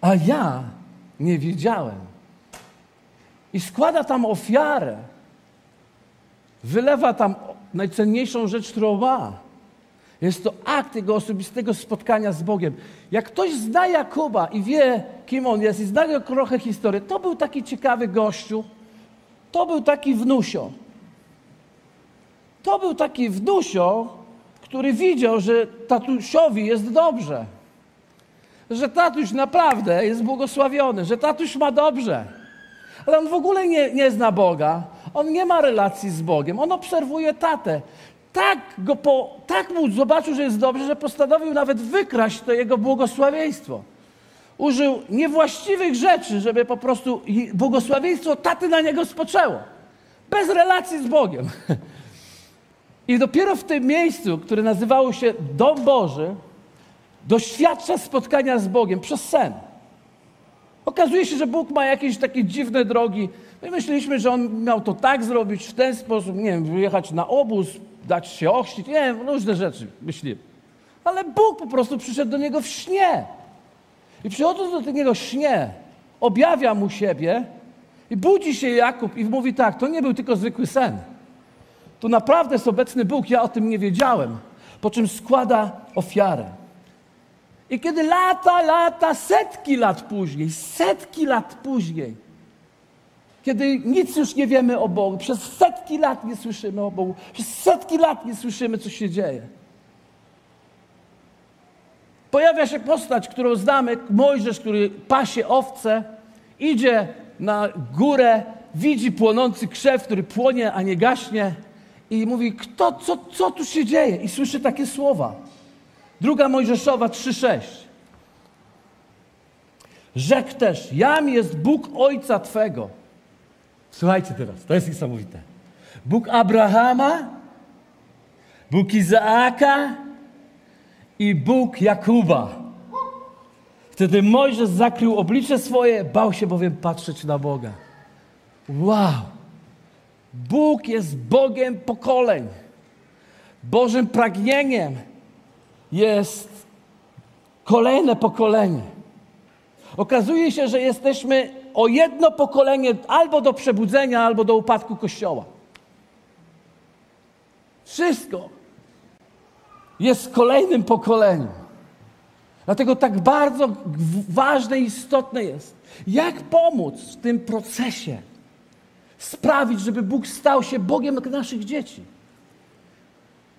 A ja nie wiedziałem. I składa tam ofiarę. Wylewa tam najcenniejszą rzecz, którą ma. Jest to akt jego osobistego spotkania z Bogiem. Jak ktoś zna Jakuba i wie, kim on jest, i zna jego trochę historię, to był taki ciekawy gościu, to był taki wnusio. To był taki wnusio, który widział, że tatusiowi jest dobrze. Że tatuś naprawdę jest błogosławiony, że tatuś ma dobrze. Ale on w ogóle nie, nie zna Boga. On nie ma relacji z Bogiem. On obserwuje tatę. Tak, go po, tak mu zobaczył, że jest dobrze, że postanowił nawet wykraść to jego błogosławieństwo. Użył niewłaściwych rzeczy, żeby po prostu błogosławieństwo taty na niego spoczęło. bez relacji z Bogiem. I dopiero w tym miejscu, które nazywało się Dom Boży, doświadcza spotkania z Bogiem przez sen. Okazuje się, że Bóg ma jakieś takie dziwne drogi. My myśleliśmy, że On miał to tak zrobić, w ten sposób, nie wiem, wyjechać na obóz, dać się ochrzcić, nie wiem, różne rzeczy myślimy. Ale Bóg po prostu przyszedł do niego w śnie. I przychodząc do niego śnie, objawia mu siebie i budzi się Jakub i mówi tak, to nie był tylko zwykły sen. Tu naprawdę jest obecny Bóg, ja o tym nie wiedziałem. Po czym składa ofiarę. I kiedy lata, lata, setki lat później, setki lat później, kiedy nic już nie wiemy o Bogu, przez setki lat nie słyszymy o Bogu, przez setki lat nie słyszymy, co się dzieje. Pojawia się postać, którą znamy, Mojżesz, który pasie owce, idzie na górę, widzi płonący krzew, który płonie, a nie gaśnie i mówi, kto, co, co tu się dzieje? I słyszy takie słowa. Druga Mojżeszowa 3,6. Rzekł też, jam jest Bóg Ojca Twego. Słuchajcie teraz, to jest niesamowite. Bóg Abrahama, Bóg Izaaka i Bóg Jakuba. Wtedy Mojżesz zakrył oblicze swoje, bał się bowiem patrzeć na Boga. Wow! Bóg jest Bogiem pokoleń. Bożym pragnieniem jest kolejne pokolenie. Okazuje się, że jesteśmy o jedno pokolenie albo do przebudzenia, albo do upadku Kościoła. Wszystko jest kolejnym pokoleniu. Dlatego tak bardzo ważne i istotne jest, jak pomóc w tym procesie sprawić, żeby Bóg stał się Bogiem naszych dzieci.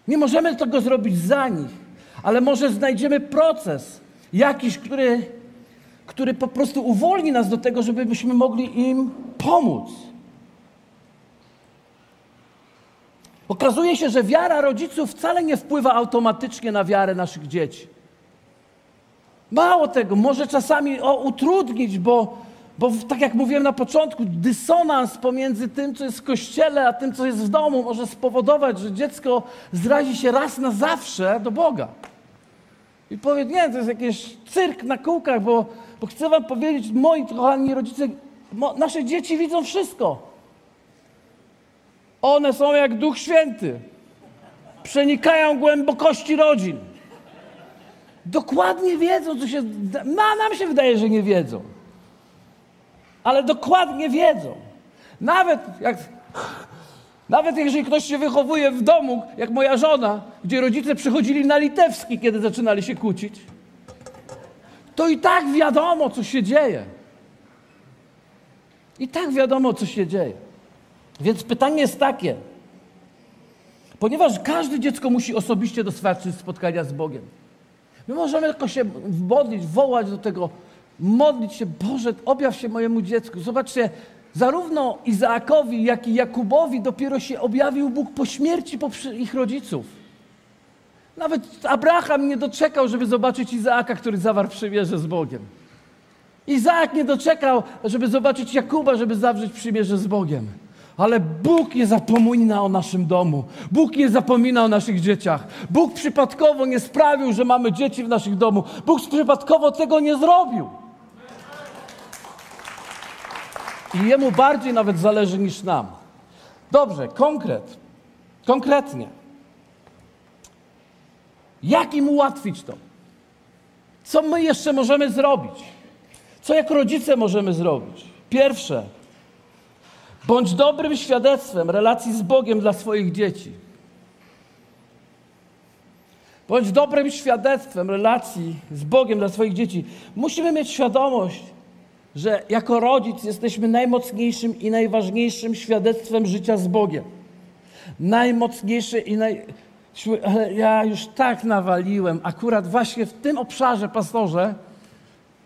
Nie możemy tego zrobić za nich, ale może znajdziemy proces jakiś, który, który po prostu uwolni nas do tego, żebyśmy mogli im pomóc. Okazuje się, że wiara rodziców wcale nie wpływa automatycznie na wiarę naszych dzieci. Mało tego, może czasami o, utrudnić, bo, bo tak jak mówiłem na początku, dysonans pomiędzy tym, co jest w kościele, a tym, co jest w domu, może spowodować, że dziecko zrazi się raz na zawsze do Boga. I powie, nie, to jest jakiś cyrk na kółkach, bo, bo chcę wam powiedzieć, moi kochani rodzice, mo, nasze dzieci widzą wszystko. One są jak Duch Święty. Przenikają głębokości rodzin. Dokładnie wiedzą, co się. No, nam się wydaje, że nie wiedzą. Ale dokładnie wiedzą. Nawet jak. Nawet jeżeli ktoś się wychowuje w domu, jak moja żona, gdzie rodzice przychodzili na litewski, kiedy zaczynali się kłócić, to i tak wiadomo, co się dzieje. I tak wiadomo, co się dzieje. Więc pytanie jest takie, ponieważ każde dziecko musi osobiście doświadczyć spotkania z Bogiem. My możemy tylko się modlić, wołać do tego, modlić się, Boże, objaw się mojemu dziecku. Zobaczcie, zarówno Izaakowi, jak i Jakubowi dopiero się objawił Bóg po śmierci ich rodziców. Nawet Abraham nie doczekał, żeby zobaczyć Izaaka, który zawarł przymierze z Bogiem. Izaak nie doczekał, żeby zobaczyć Jakuba, żeby zawrzeć przymierze z Bogiem. Ale Bóg nie zapomina o naszym domu. Bóg nie zapomina o naszych dzieciach. Bóg przypadkowo nie sprawił, że mamy dzieci w naszych domu. Bóg przypadkowo tego nie zrobił. I Jemu bardziej nawet zależy niż nam. Dobrze, konkret. Konkretnie. Jak im ułatwić to? Co my jeszcze możemy zrobić? Co jako rodzice możemy zrobić? Pierwsze, Bądź dobrym świadectwem relacji z Bogiem dla swoich dzieci. Bądź dobrym świadectwem relacji z Bogiem dla swoich dzieci. Musimy mieć świadomość, że jako rodzic jesteśmy najmocniejszym i najważniejszym świadectwem życia z Bogiem. Najmocniejszy i naj... Ale ja już tak nawaliłem, akurat właśnie w tym obszarze, pastorze,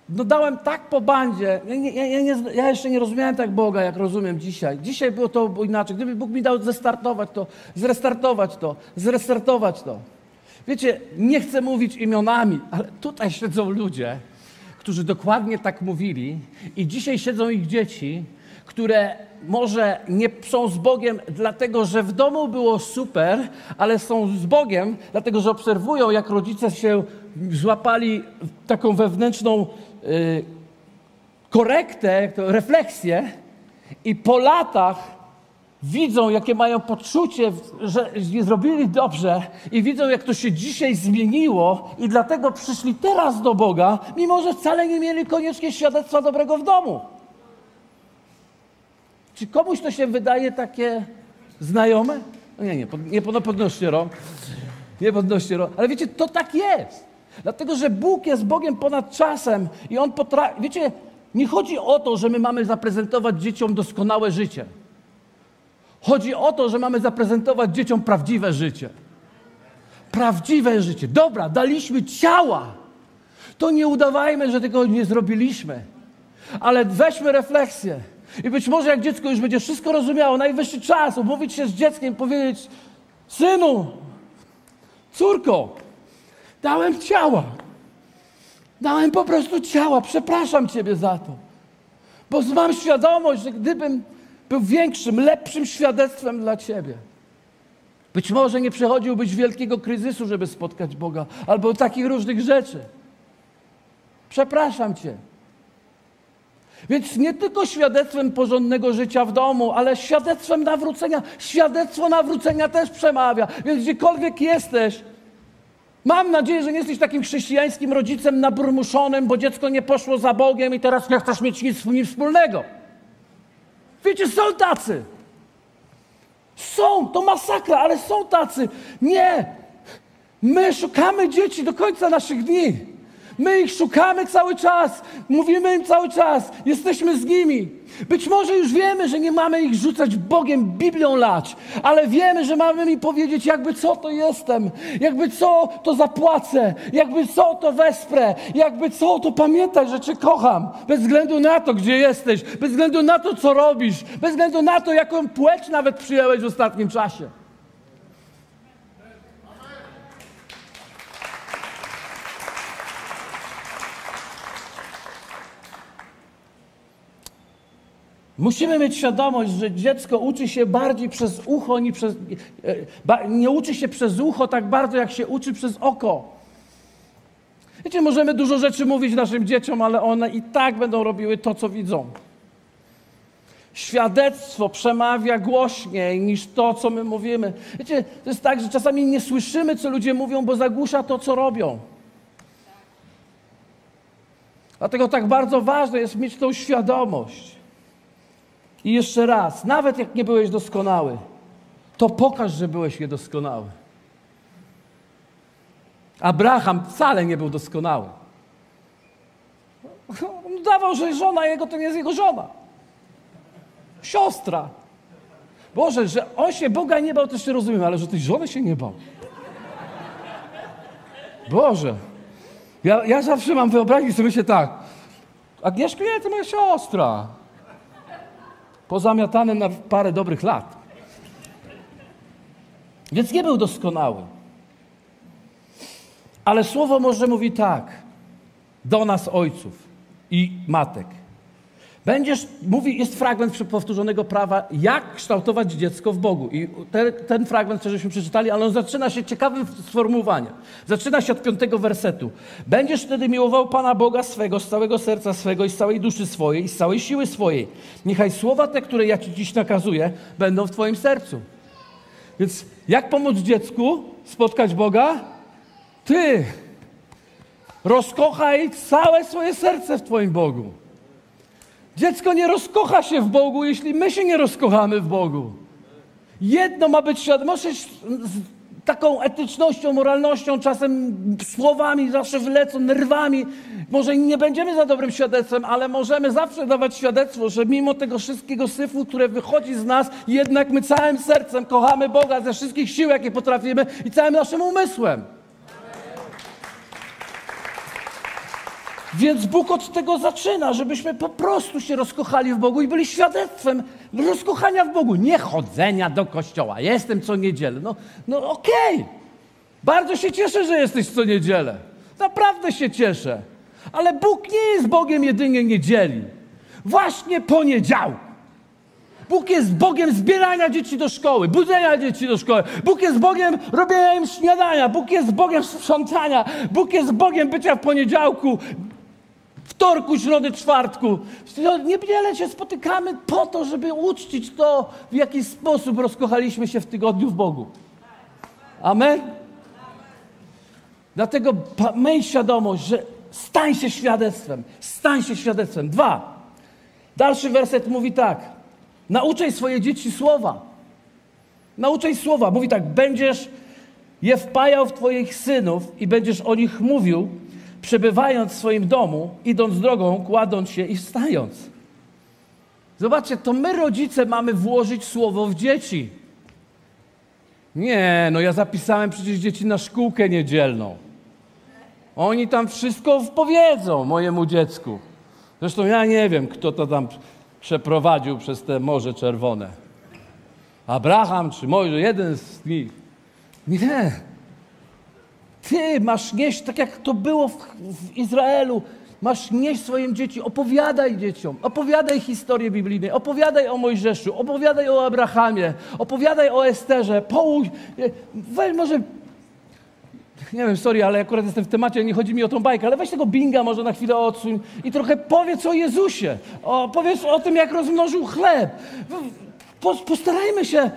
no dałem tak po bandzie. Ja, ja, ja, nie, ja, jeszcze nie rozumiałem tak Boga, jak rozumiem dzisiaj. Dzisiaj było to inaczej. Gdyby Bóg mi dał zestartować to, zrestartować to, zrestartować to. Wiecie, nie chcę mówić imionami, ale tutaj siedzą ludzie, którzy dokładnie tak mówili i dzisiaj siedzą ich dzieci, które może nie są z Bogiem, dlatego że w domu było super, ale są z Bogiem, dlatego że obserwują, jak rodzice się złapali taką wewnętrzną y, korektę, refleksję i po latach widzą, jakie mają poczucie, że zrobili dobrze i widzą, jak to się dzisiaj zmieniło i dlatego przyszli teraz do Boga, mimo że wcale nie mieli koniecznie świadectwa dobrego w domu. Czy komuś to się wydaje takie znajome? No nie, nie, nie no podnoście rąk. Nie podnoście rąk. Ale wiecie, to tak jest. Dlatego, że Bóg jest Bogiem ponad czasem i On potrafi... Wiecie, nie chodzi o to, że my mamy zaprezentować dzieciom doskonałe życie. Chodzi o to, że mamy zaprezentować dzieciom prawdziwe życie. Prawdziwe życie. Dobra, daliśmy ciała. To nie udawajmy, że tego nie zrobiliśmy. Ale weźmy refleksję. I być może jak dziecko już będzie wszystko rozumiało, najwyższy czas umówić się z dzieckiem, powiedzieć: Synu, córko, dałem ciała. Dałem po prostu ciała. Przepraszam Ciebie za to. Bo mam świadomość, że gdybym był większym, lepszym świadectwem dla Ciebie, być może nie przechodziłbyś wielkiego kryzysu, żeby spotkać Boga, albo takich różnych rzeczy. Przepraszam Cię. Więc nie tylko świadectwem porządnego życia w domu, ale świadectwem nawrócenia. Świadectwo nawrócenia też przemawia. Więc gdziekolwiek jesteś, mam nadzieję, że nie jesteś takim chrześcijańskim rodzicem naburmuszonym, bo dziecko nie poszło za Bogiem i teraz nie chcesz mieć nic z nim wspólnego. Wiecie, są tacy. Są, to masakra, ale są tacy. Nie. My szukamy dzieci do końca naszych dni. My ich szukamy cały czas, mówimy im cały czas, jesteśmy z nimi. Być może już wiemy, że nie mamy ich rzucać Bogiem, Biblią lać, ale wiemy, że mamy im powiedzieć, jakby co to jestem, jakby co to zapłacę, jakby co to wesprę, jakby co to pamiętaj, że Cię kocham, bez względu na to, gdzie jesteś, bez względu na to, co robisz, bez względu na to, jaką płeć nawet przyjąłeś w ostatnim czasie. Musimy mieć świadomość, że dziecko uczy się bardziej przez ucho, nie, przez, e, nie uczy się przez ucho tak bardzo, jak się uczy przez oko. Wiecie, możemy dużo rzeczy mówić naszym dzieciom, ale one i tak będą robiły to, co widzą. Świadectwo przemawia głośniej niż to, co my mówimy. Wiecie, to jest tak, że czasami nie słyszymy, co ludzie mówią, bo zagłusza to, co robią. Dlatego tak bardzo ważne jest mieć tą świadomość. I jeszcze raz, nawet jak nie byłeś doskonały, to pokaż, że byłeś niedoskonały. Abraham wcale nie był doskonały. On udawał, że żona jego to nie jest jego żona. Siostra. Boże, że on się Boga nie bał, to się rozumiem, ale że tej żony się nie bał. Boże. Ja, ja zawsze mam wyobraźnię sobie myślę tak. Agnieszka, nie, to moja siostra pozamiatane na parę dobrych lat. Więc nie był doskonały. Ale słowo może mówi tak do nas, ojców i matek. Będziesz, mówi, jest fragment powtórzonego prawa, jak kształtować dziecko w Bogu. I te, ten fragment, który żeśmy przeczytali, ale on zaczyna się ciekawym sformułowaniem. Zaczyna się od piątego wersetu. Będziesz wtedy miłował Pana Boga swego, z całego serca swego i z całej duszy swojej i z całej siły swojej. Niechaj słowa te, które ja Ci dziś nakazuję, będą w Twoim sercu. Więc jak pomóc dziecku spotkać Boga? Ty rozkochaj całe swoje serce w Twoim Bogu. Dziecko nie rozkocha się w Bogu, jeśli my się nie rozkochamy w Bogu. Jedno ma być świadome. z taką etycznością, moralnością, czasem słowami zawsze wlecą, nerwami. Może nie będziemy za dobrym świadectwem, ale możemy zawsze dawać świadectwo, że mimo tego wszystkiego syfu, które wychodzi z nas, jednak my całym sercem kochamy Boga ze wszystkich sił, jakie potrafimy i całym naszym umysłem. Więc Bóg od tego zaczyna, żebyśmy po prostu się rozkochali w Bogu i byli świadectwem rozkochania w Bogu, nie chodzenia do kościoła. Jestem co niedzielę. No, no okej. Okay. Bardzo się cieszę, że jesteś co niedzielę. Naprawdę się cieszę. Ale Bóg nie jest Bogiem jedynie niedzieli. Właśnie poniedziałku. Bóg jest Bogiem zbierania dzieci do szkoły, budzenia dzieci do szkoły. Bóg jest Bogiem robienia im śniadania. Bóg jest Bogiem sprzątania. Bóg jest Bogiem bycia w poniedziałku, wtorku, środy, czwartku. Niewiele się spotykamy po to, żeby uczcić to, w jaki sposób rozkochaliśmy się w tygodniu w Bogu. Amen? Dlatego miej świadomość, że stań się świadectwem. Stań się świadectwem. Dwa. Dalszy werset mówi tak. Nauczaj swoje dzieci słowa. Nauczaj słowa. Mówi tak. Będziesz je wpajał w twoich synów i będziesz o nich mówił, przebywając w swoim domu, idąc drogą, kładąc się i wstając. Zobaczcie, to my rodzice mamy włożyć słowo w dzieci. Nie, no ja zapisałem przecież dzieci na szkółkę niedzielną. Oni tam wszystko powiedzą mojemu dziecku. Zresztą ja nie wiem, kto to tam przeprowadził przez te Morze Czerwone. Abraham czy Mojżesz, jeden z nich. Nie. Ty masz nieść, tak jak to było w, w Izraelu, masz nieść swoim dzieci, opowiadaj dzieciom, opowiadaj historię biblijną, opowiadaj o Mojżeszu, opowiadaj o Abrahamie, opowiadaj o Esterze, połóż, weź może nie wiem, sorry, ale akurat jestem w temacie, nie chodzi mi o tą bajkę, ale weź tego binga może na chwilę odsuń i trochę powiedz o Jezusie, o, powiedz o tym, jak rozmnożył chleb. Po, postarajmy się,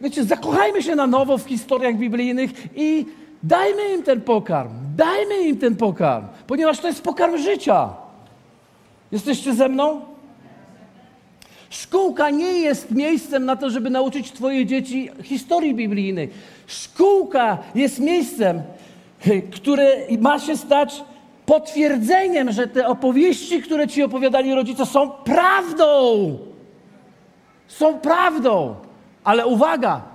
wiecie, zakochajmy się na nowo w historiach biblijnych i dajmy im ten pokarm, dajmy im ten pokarm, ponieważ to jest pokarm życia. Jesteście ze mną? Szkółka nie jest miejscem na to, żeby nauczyć Twoje dzieci historii biblijnej. Szkółka jest miejscem, które ma się stać potwierdzeniem, że te opowieści, które Ci opowiadali rodzice, są prawdą. Są prawdą. Ale uwaga,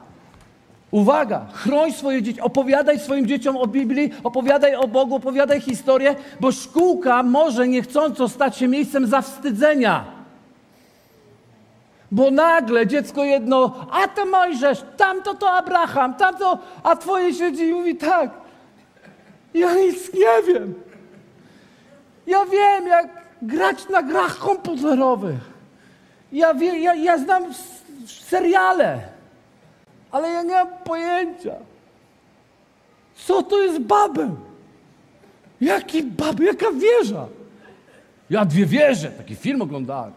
Uwaga, chroń swoje dzieci, opowiadaj swoim dzieciom o Biblii, opowiadaj o Bogu, opowiadaj historię, bo szkółka może niechcąco stać się miejscem zawstydzenia. Bo nagle dziecko jedno, a to Mojżesz, tamto to Abraham, tamto, a twoje siedzi i mówi tak. Ja nic nie wiem. Ja wiem, jak grać na grach komputerowych. Ja, wie, ja, ja znam seriale, ale ja nie mam pojęcia. Co to jest Babel? Jaki Babel? Jaka wieża? Ja dwie wieże, taki film oglądałem.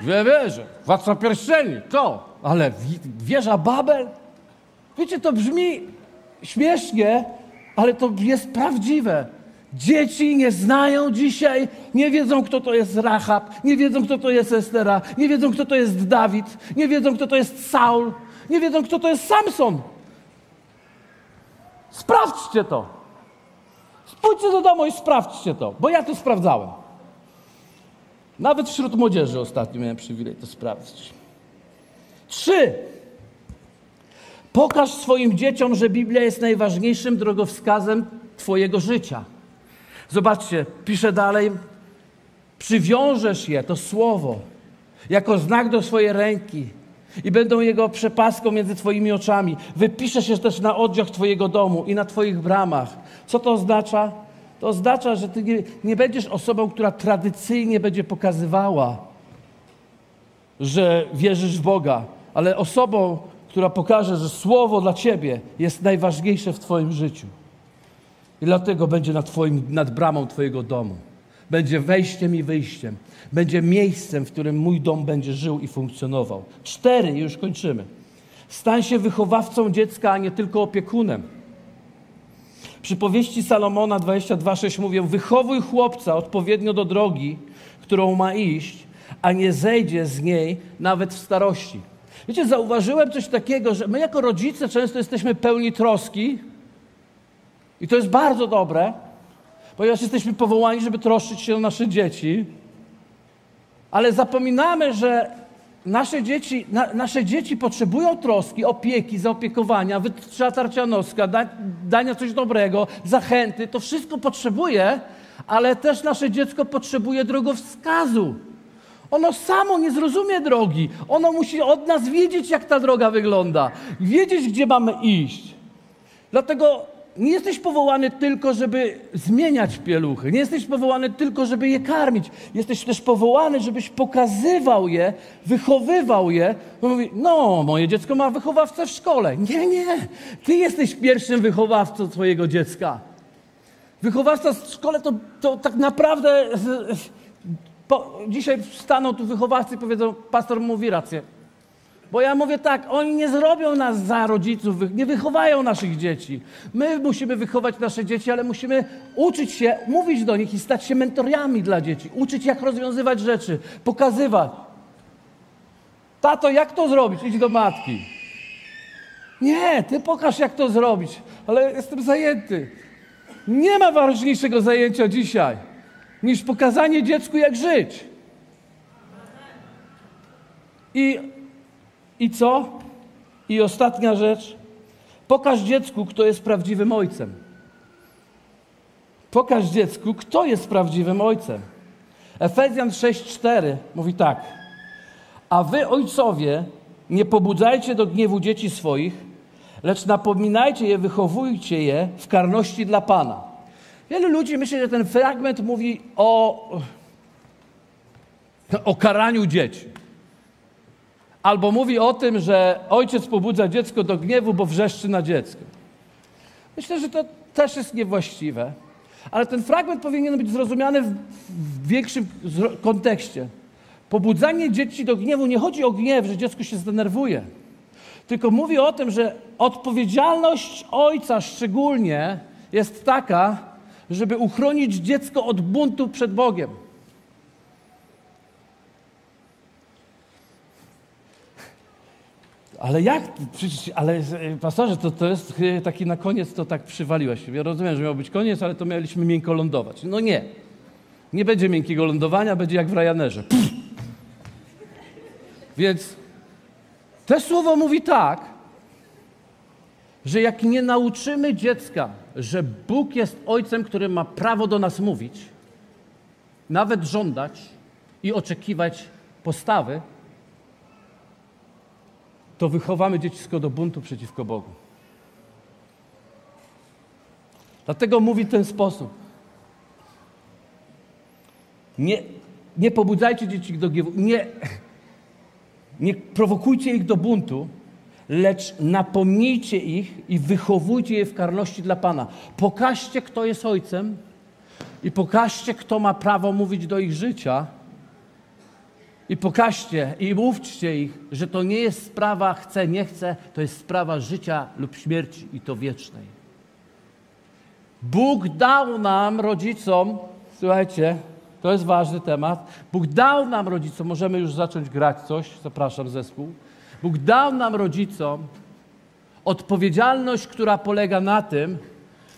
Dwie wieże. Władca pierścieni, to. Ale wieża Babel? Wiecie, to brzmi śmiesznie, ale to jest prawdziwe. Dzieci nie znają dzisiaj, nie wiedzą, kto to jest Rahab, nie wiedzą, kto to jest Estera, nie wiedzą, kto to jest Dawid, nie wiedzą, kto to jest Saul, nie wiedzą, kto to jest Samson. Sprawdźcie to. Pójdźcie do domu i sprawdźcie to, bo ja to sprawdzałem. Nawet wśród młodzieży ostatnio miałem przywilej to sprawdzić. Trzy. Pokaż swoim dzieciom, że Biblia jest najważniejszym drogowskazem Twojego życia. Zobaczcie, pisze dalej. Przywiążesz je, to słowo, jako znak do swojej ręki i będą jego przepaską między Twoimi oczami. Wypiszesz się też na oddziach Twojego domu i na Twoich bramach. Co to oznacza? To oznacza, że ty nie, nie będziesz osobą, która tradycyjnie będzie pokazywała, że wierzysz w Boga, ale osobą, która pokaże, że słowo dla ciebie jest najważniejsze w Twoim życiu. I dlatego będzie nad, twoim, nad bramą Twojego domu. Będzie wejściem i wyjściem. Będzie miejscem, w którym mój dom będzie żył i funkcjonował. Cztery, już kończymy. Stań się wychowawcą dziecka, a nie tylko opiekunem. Przypowieści Salomona 22:6 mówią: Wychowuj chłopca odpowiednio do drogi, którą ma iść, a nie zejdzie z niej nawet w starości. Wiecie, zauważyłem coś takiego, że my jako rodzice często jesteśmy pełni troski i to jest bardzo dobre, ponieważ jesteśmy powołani, żeby troszczyć się o nasze dzieci, ale zapominamy, że nasze dzieci, na, nasze dzieci potrzebują troski, opieki, zaopiekowania, wytrzatarcia noska, da, dania coś dobrego, zachęty. To wszystko potrzebuje, ale też nasze dziecko potrzebuje drogowskazu. Ono samo nie zrozumie drogi. Ono musi od nas wiedzieć, jak ta droga wygląda, wiedzieć, gdzie mamy iść. Dlatego nie jesteś powołany tylko, żeby zmieniać pieluchy. Nie jesteś powołany tylko, żeby je karmić. Jesteś też powołany, żebyś pokazywał je, wychowywał je. On mówi, no, moje dziecko ma wychowawcę w szkole. Nie, nie. Ty jesteś pierwszym wychowawcą twojego dziecka. Wychowawca w szkole to, to tak naprawdę... Po, dzisiaj staną tu wychowawcy i powiedzą, pastor mówi rację. Bo ja mówię tak, oni nie zrobią nas za rodziców, nie wychowają naszych dzieci. My musimy wychować nasze dzieci, ale musimy uczyć się, mówić do nich i stać się mentorami dla dzieci. Uczyć, jak rozwiązywać rzeczy, pokazywać. Tato, jak to zrobić? Idź do matki. Nie, ty pokaż, jak to zrobić, ale jestem zajęty. Nie ma ważniejszego zajęcia dzisiaj niż pokazanie dziecku, jak żyć. I i co? I ostatnia rzecz. Pokaż dziecku, kto jest prawdziwym ojcem. Pokaż dziecku, kto jest prawdziwym ojcem. Efezjan 6:4 mówi tak: A wy, ojcowie, nie pobudzajcie do gniewu dzieci swoich, lecz napominajcie je, wychowujcie je w karności dla Pana. Wielu ludzi myśli, że ten fragment mówi o, o karaniu dzieci. Albo mówi o tym, że ojciec pobudza dziecko do gniewu, bo wrzeszczy na dziecko. Myślę, że to też jest niewłaściwe. Ale ten fragment powinien być zrozumiany w, w większym kontekście. Pobudzanie dzieci do gniewu nie chodzi o gniew, że dziecko się zdenerwuje. Tylko mówi o tym, że odpowiedzialność ojca szczególnie jest taka, żeby uchronić dziecko od buntu przed Bogiem. Ale jak? Przecież, ale e, pastorze, to, to jest taki na koniec, to tak przywaliłeś. Ja rozumiem, że miał być koniec, ale to mieliśmy miękko lądować. No nie. Nie będzie miękkiego lądowania, będzie jak w Ryanerze. Pff. Więc to słowo mówi tak, że jak nie nauczymy dziecka, że Bóg jest ojcem, który ma prawo do nas mówić, nawet żądać i oczekiwać postawy, to wychowamy dziecisko do buntu przeciwko Bogu. Dlatego mówi w ten sposób. Nie, nie pobudzajcie dzieci do gniewu, nie, nie prowokujcie ich do buntu, lecz napomnijcie ich i wychowujcie je w karności dla Pana. Pokażcie, kto jest ojcem i pokażcie, kto ma prawo mówić do ich życia i pokażcie i mówcie ich, że to nie jest sprawa chcę, nie chcę, to jest sprawa życia lub śmierci i to wiecznej. Bóg dał nam, rodzicom, słuchajcie, to jest ważny temat. Bóg dał nam, rodzicom, możemy już zacząć grać coś, zapraszam zespół. Bóg dał nam, rodzicom, odpowiedzialność, która polega na tym,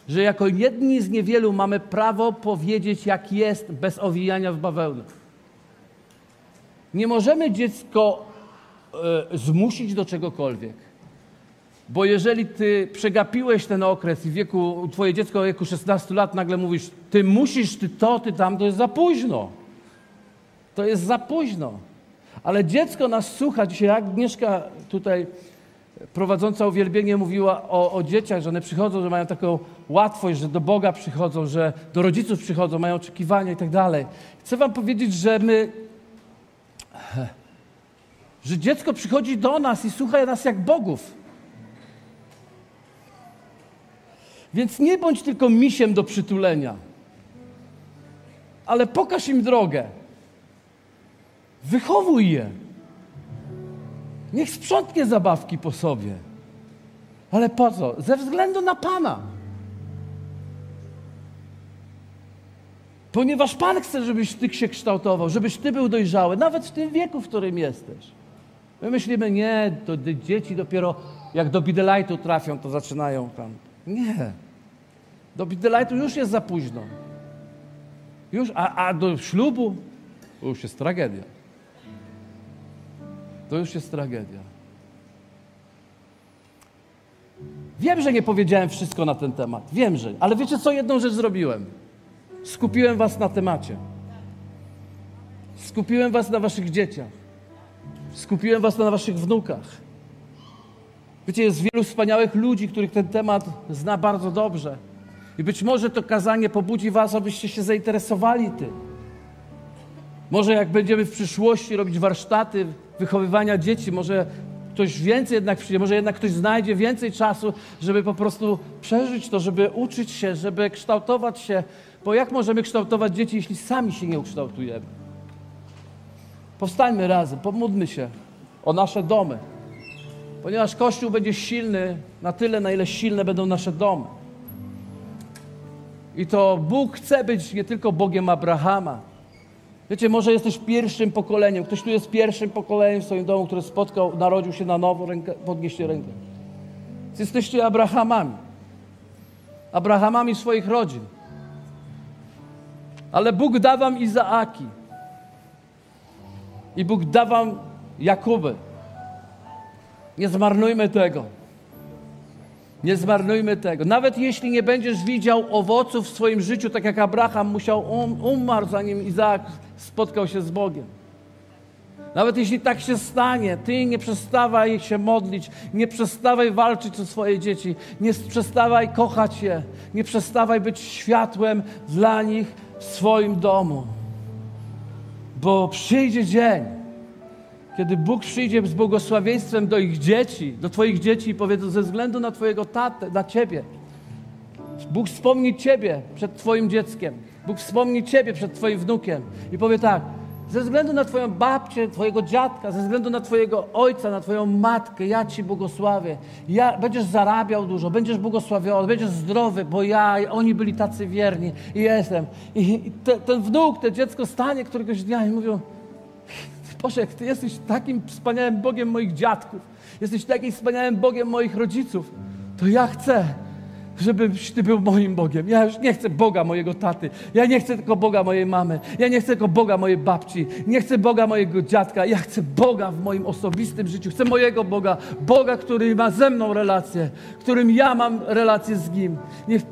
że jako jedni z niewielu mamy prawo powiedzieć, jak jest, bez owijania w bawełnę. Nie możemy dziecko e, zmusić do czegokolwiek. Bo jeżeli ty przegapiłeś ten okres i wieku, twoje dziecko w wieku 16 lat nagle mówisz, ty musisz, ty to, ty tam, to jest za późno. To jest za późno. Ale dziecko nas słucha. Dzisiaj Agnieszka tutaj prowadząca uwielbienie mówiła o, o, dzieciach, że one przychodzą, że mają taką łatwość, że do Boga przychodzą, że do rodziców przychodzą, mają oczekiwania i tak dalej. Chcę wam powiedzieć, że my że dziecko przychodzi do nas i słucha nas jak bogów. Więc nie bądź tylko misiem do przytulenia, ale pokaż im drogę. Wychowuj je. Niech sprzątnie zabawki po sobie. Ale po co? Ze względu na Pana. Ponieważ Pan chce, żebyś Ty się kształtował, żebyś Ty był dojrzały, nawet w tym wieku, w którym jesteś. My myślimy, nie, to dzieci dopiero jak do Bidelightu trafią, to zaczynają tam. Nie. Do Bidelightu już jest za późno. Już, a, a do ślubu to już jest tragedia. To już jest tragedia. Wiem, że nie powiedziałem wszystko na ten temat. Wiem, że. Ale wiecie co? Jedną rzecz zrobiłem. Skupiłem Was na temacie. Skupiłem Was na Waszych dzieciach. Skupiłem Was na Waszych wnukach. Wiecie, jest wielu wspaniałych ludzi, których ten temat zna bardzo dobrze. I być może to kazanie pobudzi Was, abyście się zainteresowali tym. Może jak będziemy w przyszłości robić warsztaty wychowywania dzieci, może ktoś więcej jednak przyjdzie, może jednak ktoś znajdzie więcej czasu, żeby po prostu przeżyć to, żeby uczyć się, żeby kształtować się. Bo jak możemy kształtować dzieci, jeśli sami się nie ukształtujemy? Powstańmy razem, pomódlmy się o nasze domy. Ponieważ Kościół będzie silny na tyle, na ile silne będą nasze domy. I to Bóg chce być nie tylko Bogiem Abrahama. Wiecie, może jesteś pierwszym pokoleniem. Ktoś tu jest pierwszym pokoleniem w swoim domu, który spotkał, narodził się na nowo, rękę, podnieście rękę. Jesteście Abrahamami. Abrahamami swoich rodzin. Ale Bóg da wam Izaaki. I Bóg da wam Jakuby. Nie zmarnujmy tego. Nie zmarnujmy tego. Nawet jeśli nie będziesz widział owoców w swoim życiu, tak jak Abraham musiał um, umarł, zanim Izaak spotkał się z Bogiem. Nawet jeśli tak się stanie, ty nie przestawaj się modlić, nie przestawaj walczyć o swoje dzieci, nie przestawaj kochać je, nie przestawaj być światłem dla nich w swoim domu. Bo przyjdzie dzień, kiedy Bóg przyjdzie z błogosławieństwem do ich dzieci, do Twoich dzieci i powie, ze względu na Twojego tatę, na Ciebie, Bóg wspomni Ciebie przed Twoim dzieckiem, Bóg wspomni Ciebie przed Twoim wnukiem i powie tak, ze względu na Twoją babcię, Twojego dziadka, ze względu na Twojego ojca, na Twoją matkę, ja Ci błogosławię. Ja, będziesz zarabiał dużo, będziesz błogosławiony, będziesz zdrowy, bo ja, oni byli tacy wierni i jestem. I, i te, ten wnuk, to dziecko stanie któregoś dnia i mówią, Boże, Ty jesteś takim wspaniałym Bogiem moich dziadków, jesteś takim wspaniałym Bogiem moich rodziców, to ja chcę, żebyś Ty był moim Bogiem. Ja już nie chcę Boga mojego taty. Ja nie chcę tylko Boga mojej mamy. Ja nie chcę tylko Boga mojej babci. Nie chcę Boga mojego dziadka. Ja chcę Boga w moim osobistym życiu. Chcę mojego Boga. Boga, który ma ze mną relację, którym ja mam relację z Nim. Niech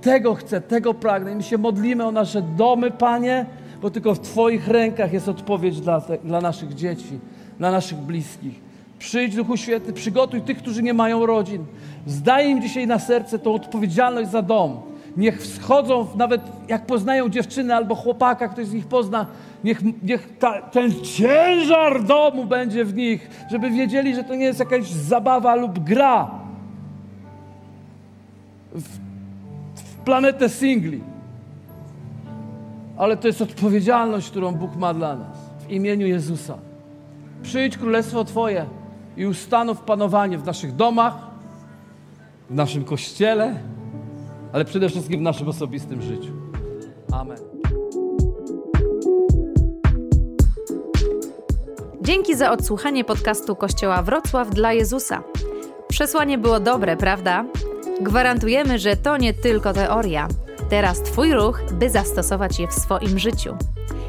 tego chcę, tego pragnę. I my się modlimy o nasze domy, Panie, bo tylko w Twoich rękach jest odpowiedź dla, te, dla naszych dzieci, dla naszych bliskich. Przyjdź, Duchu Święty, przygotuj tych, którzy nie mają rodzin. Zdaj im dzisiaj na serce tą odpowiedzialność za dom. Niech wschodzą, nawet jak poznają dziewczynę albo chłopaka, ktoś z nich pozna, niech, niech ta, ten ciężar domu będzie w nich, żeby wiedzieli, że to nie jest jakaś zabawa lub gra w, w planetę singli ale to jest odpowiedzialność, którą Bóg ma dla nas. W imieniu Jezusa. Przyjdź królestwo Twoje i ustanów panowanie w naszych domach, w naszym kościele, ale przede wszystkim w naszym osobistym życiu. Amen. Dzięki za odsłuchanie podcastu Kościoła Wrocław dla Jezusa. Przesłanie było dobre, prawda? Gwarantujemy, że to nie tylko teoria. Teraz Twój ruch, by zastosować je w swoim życiu.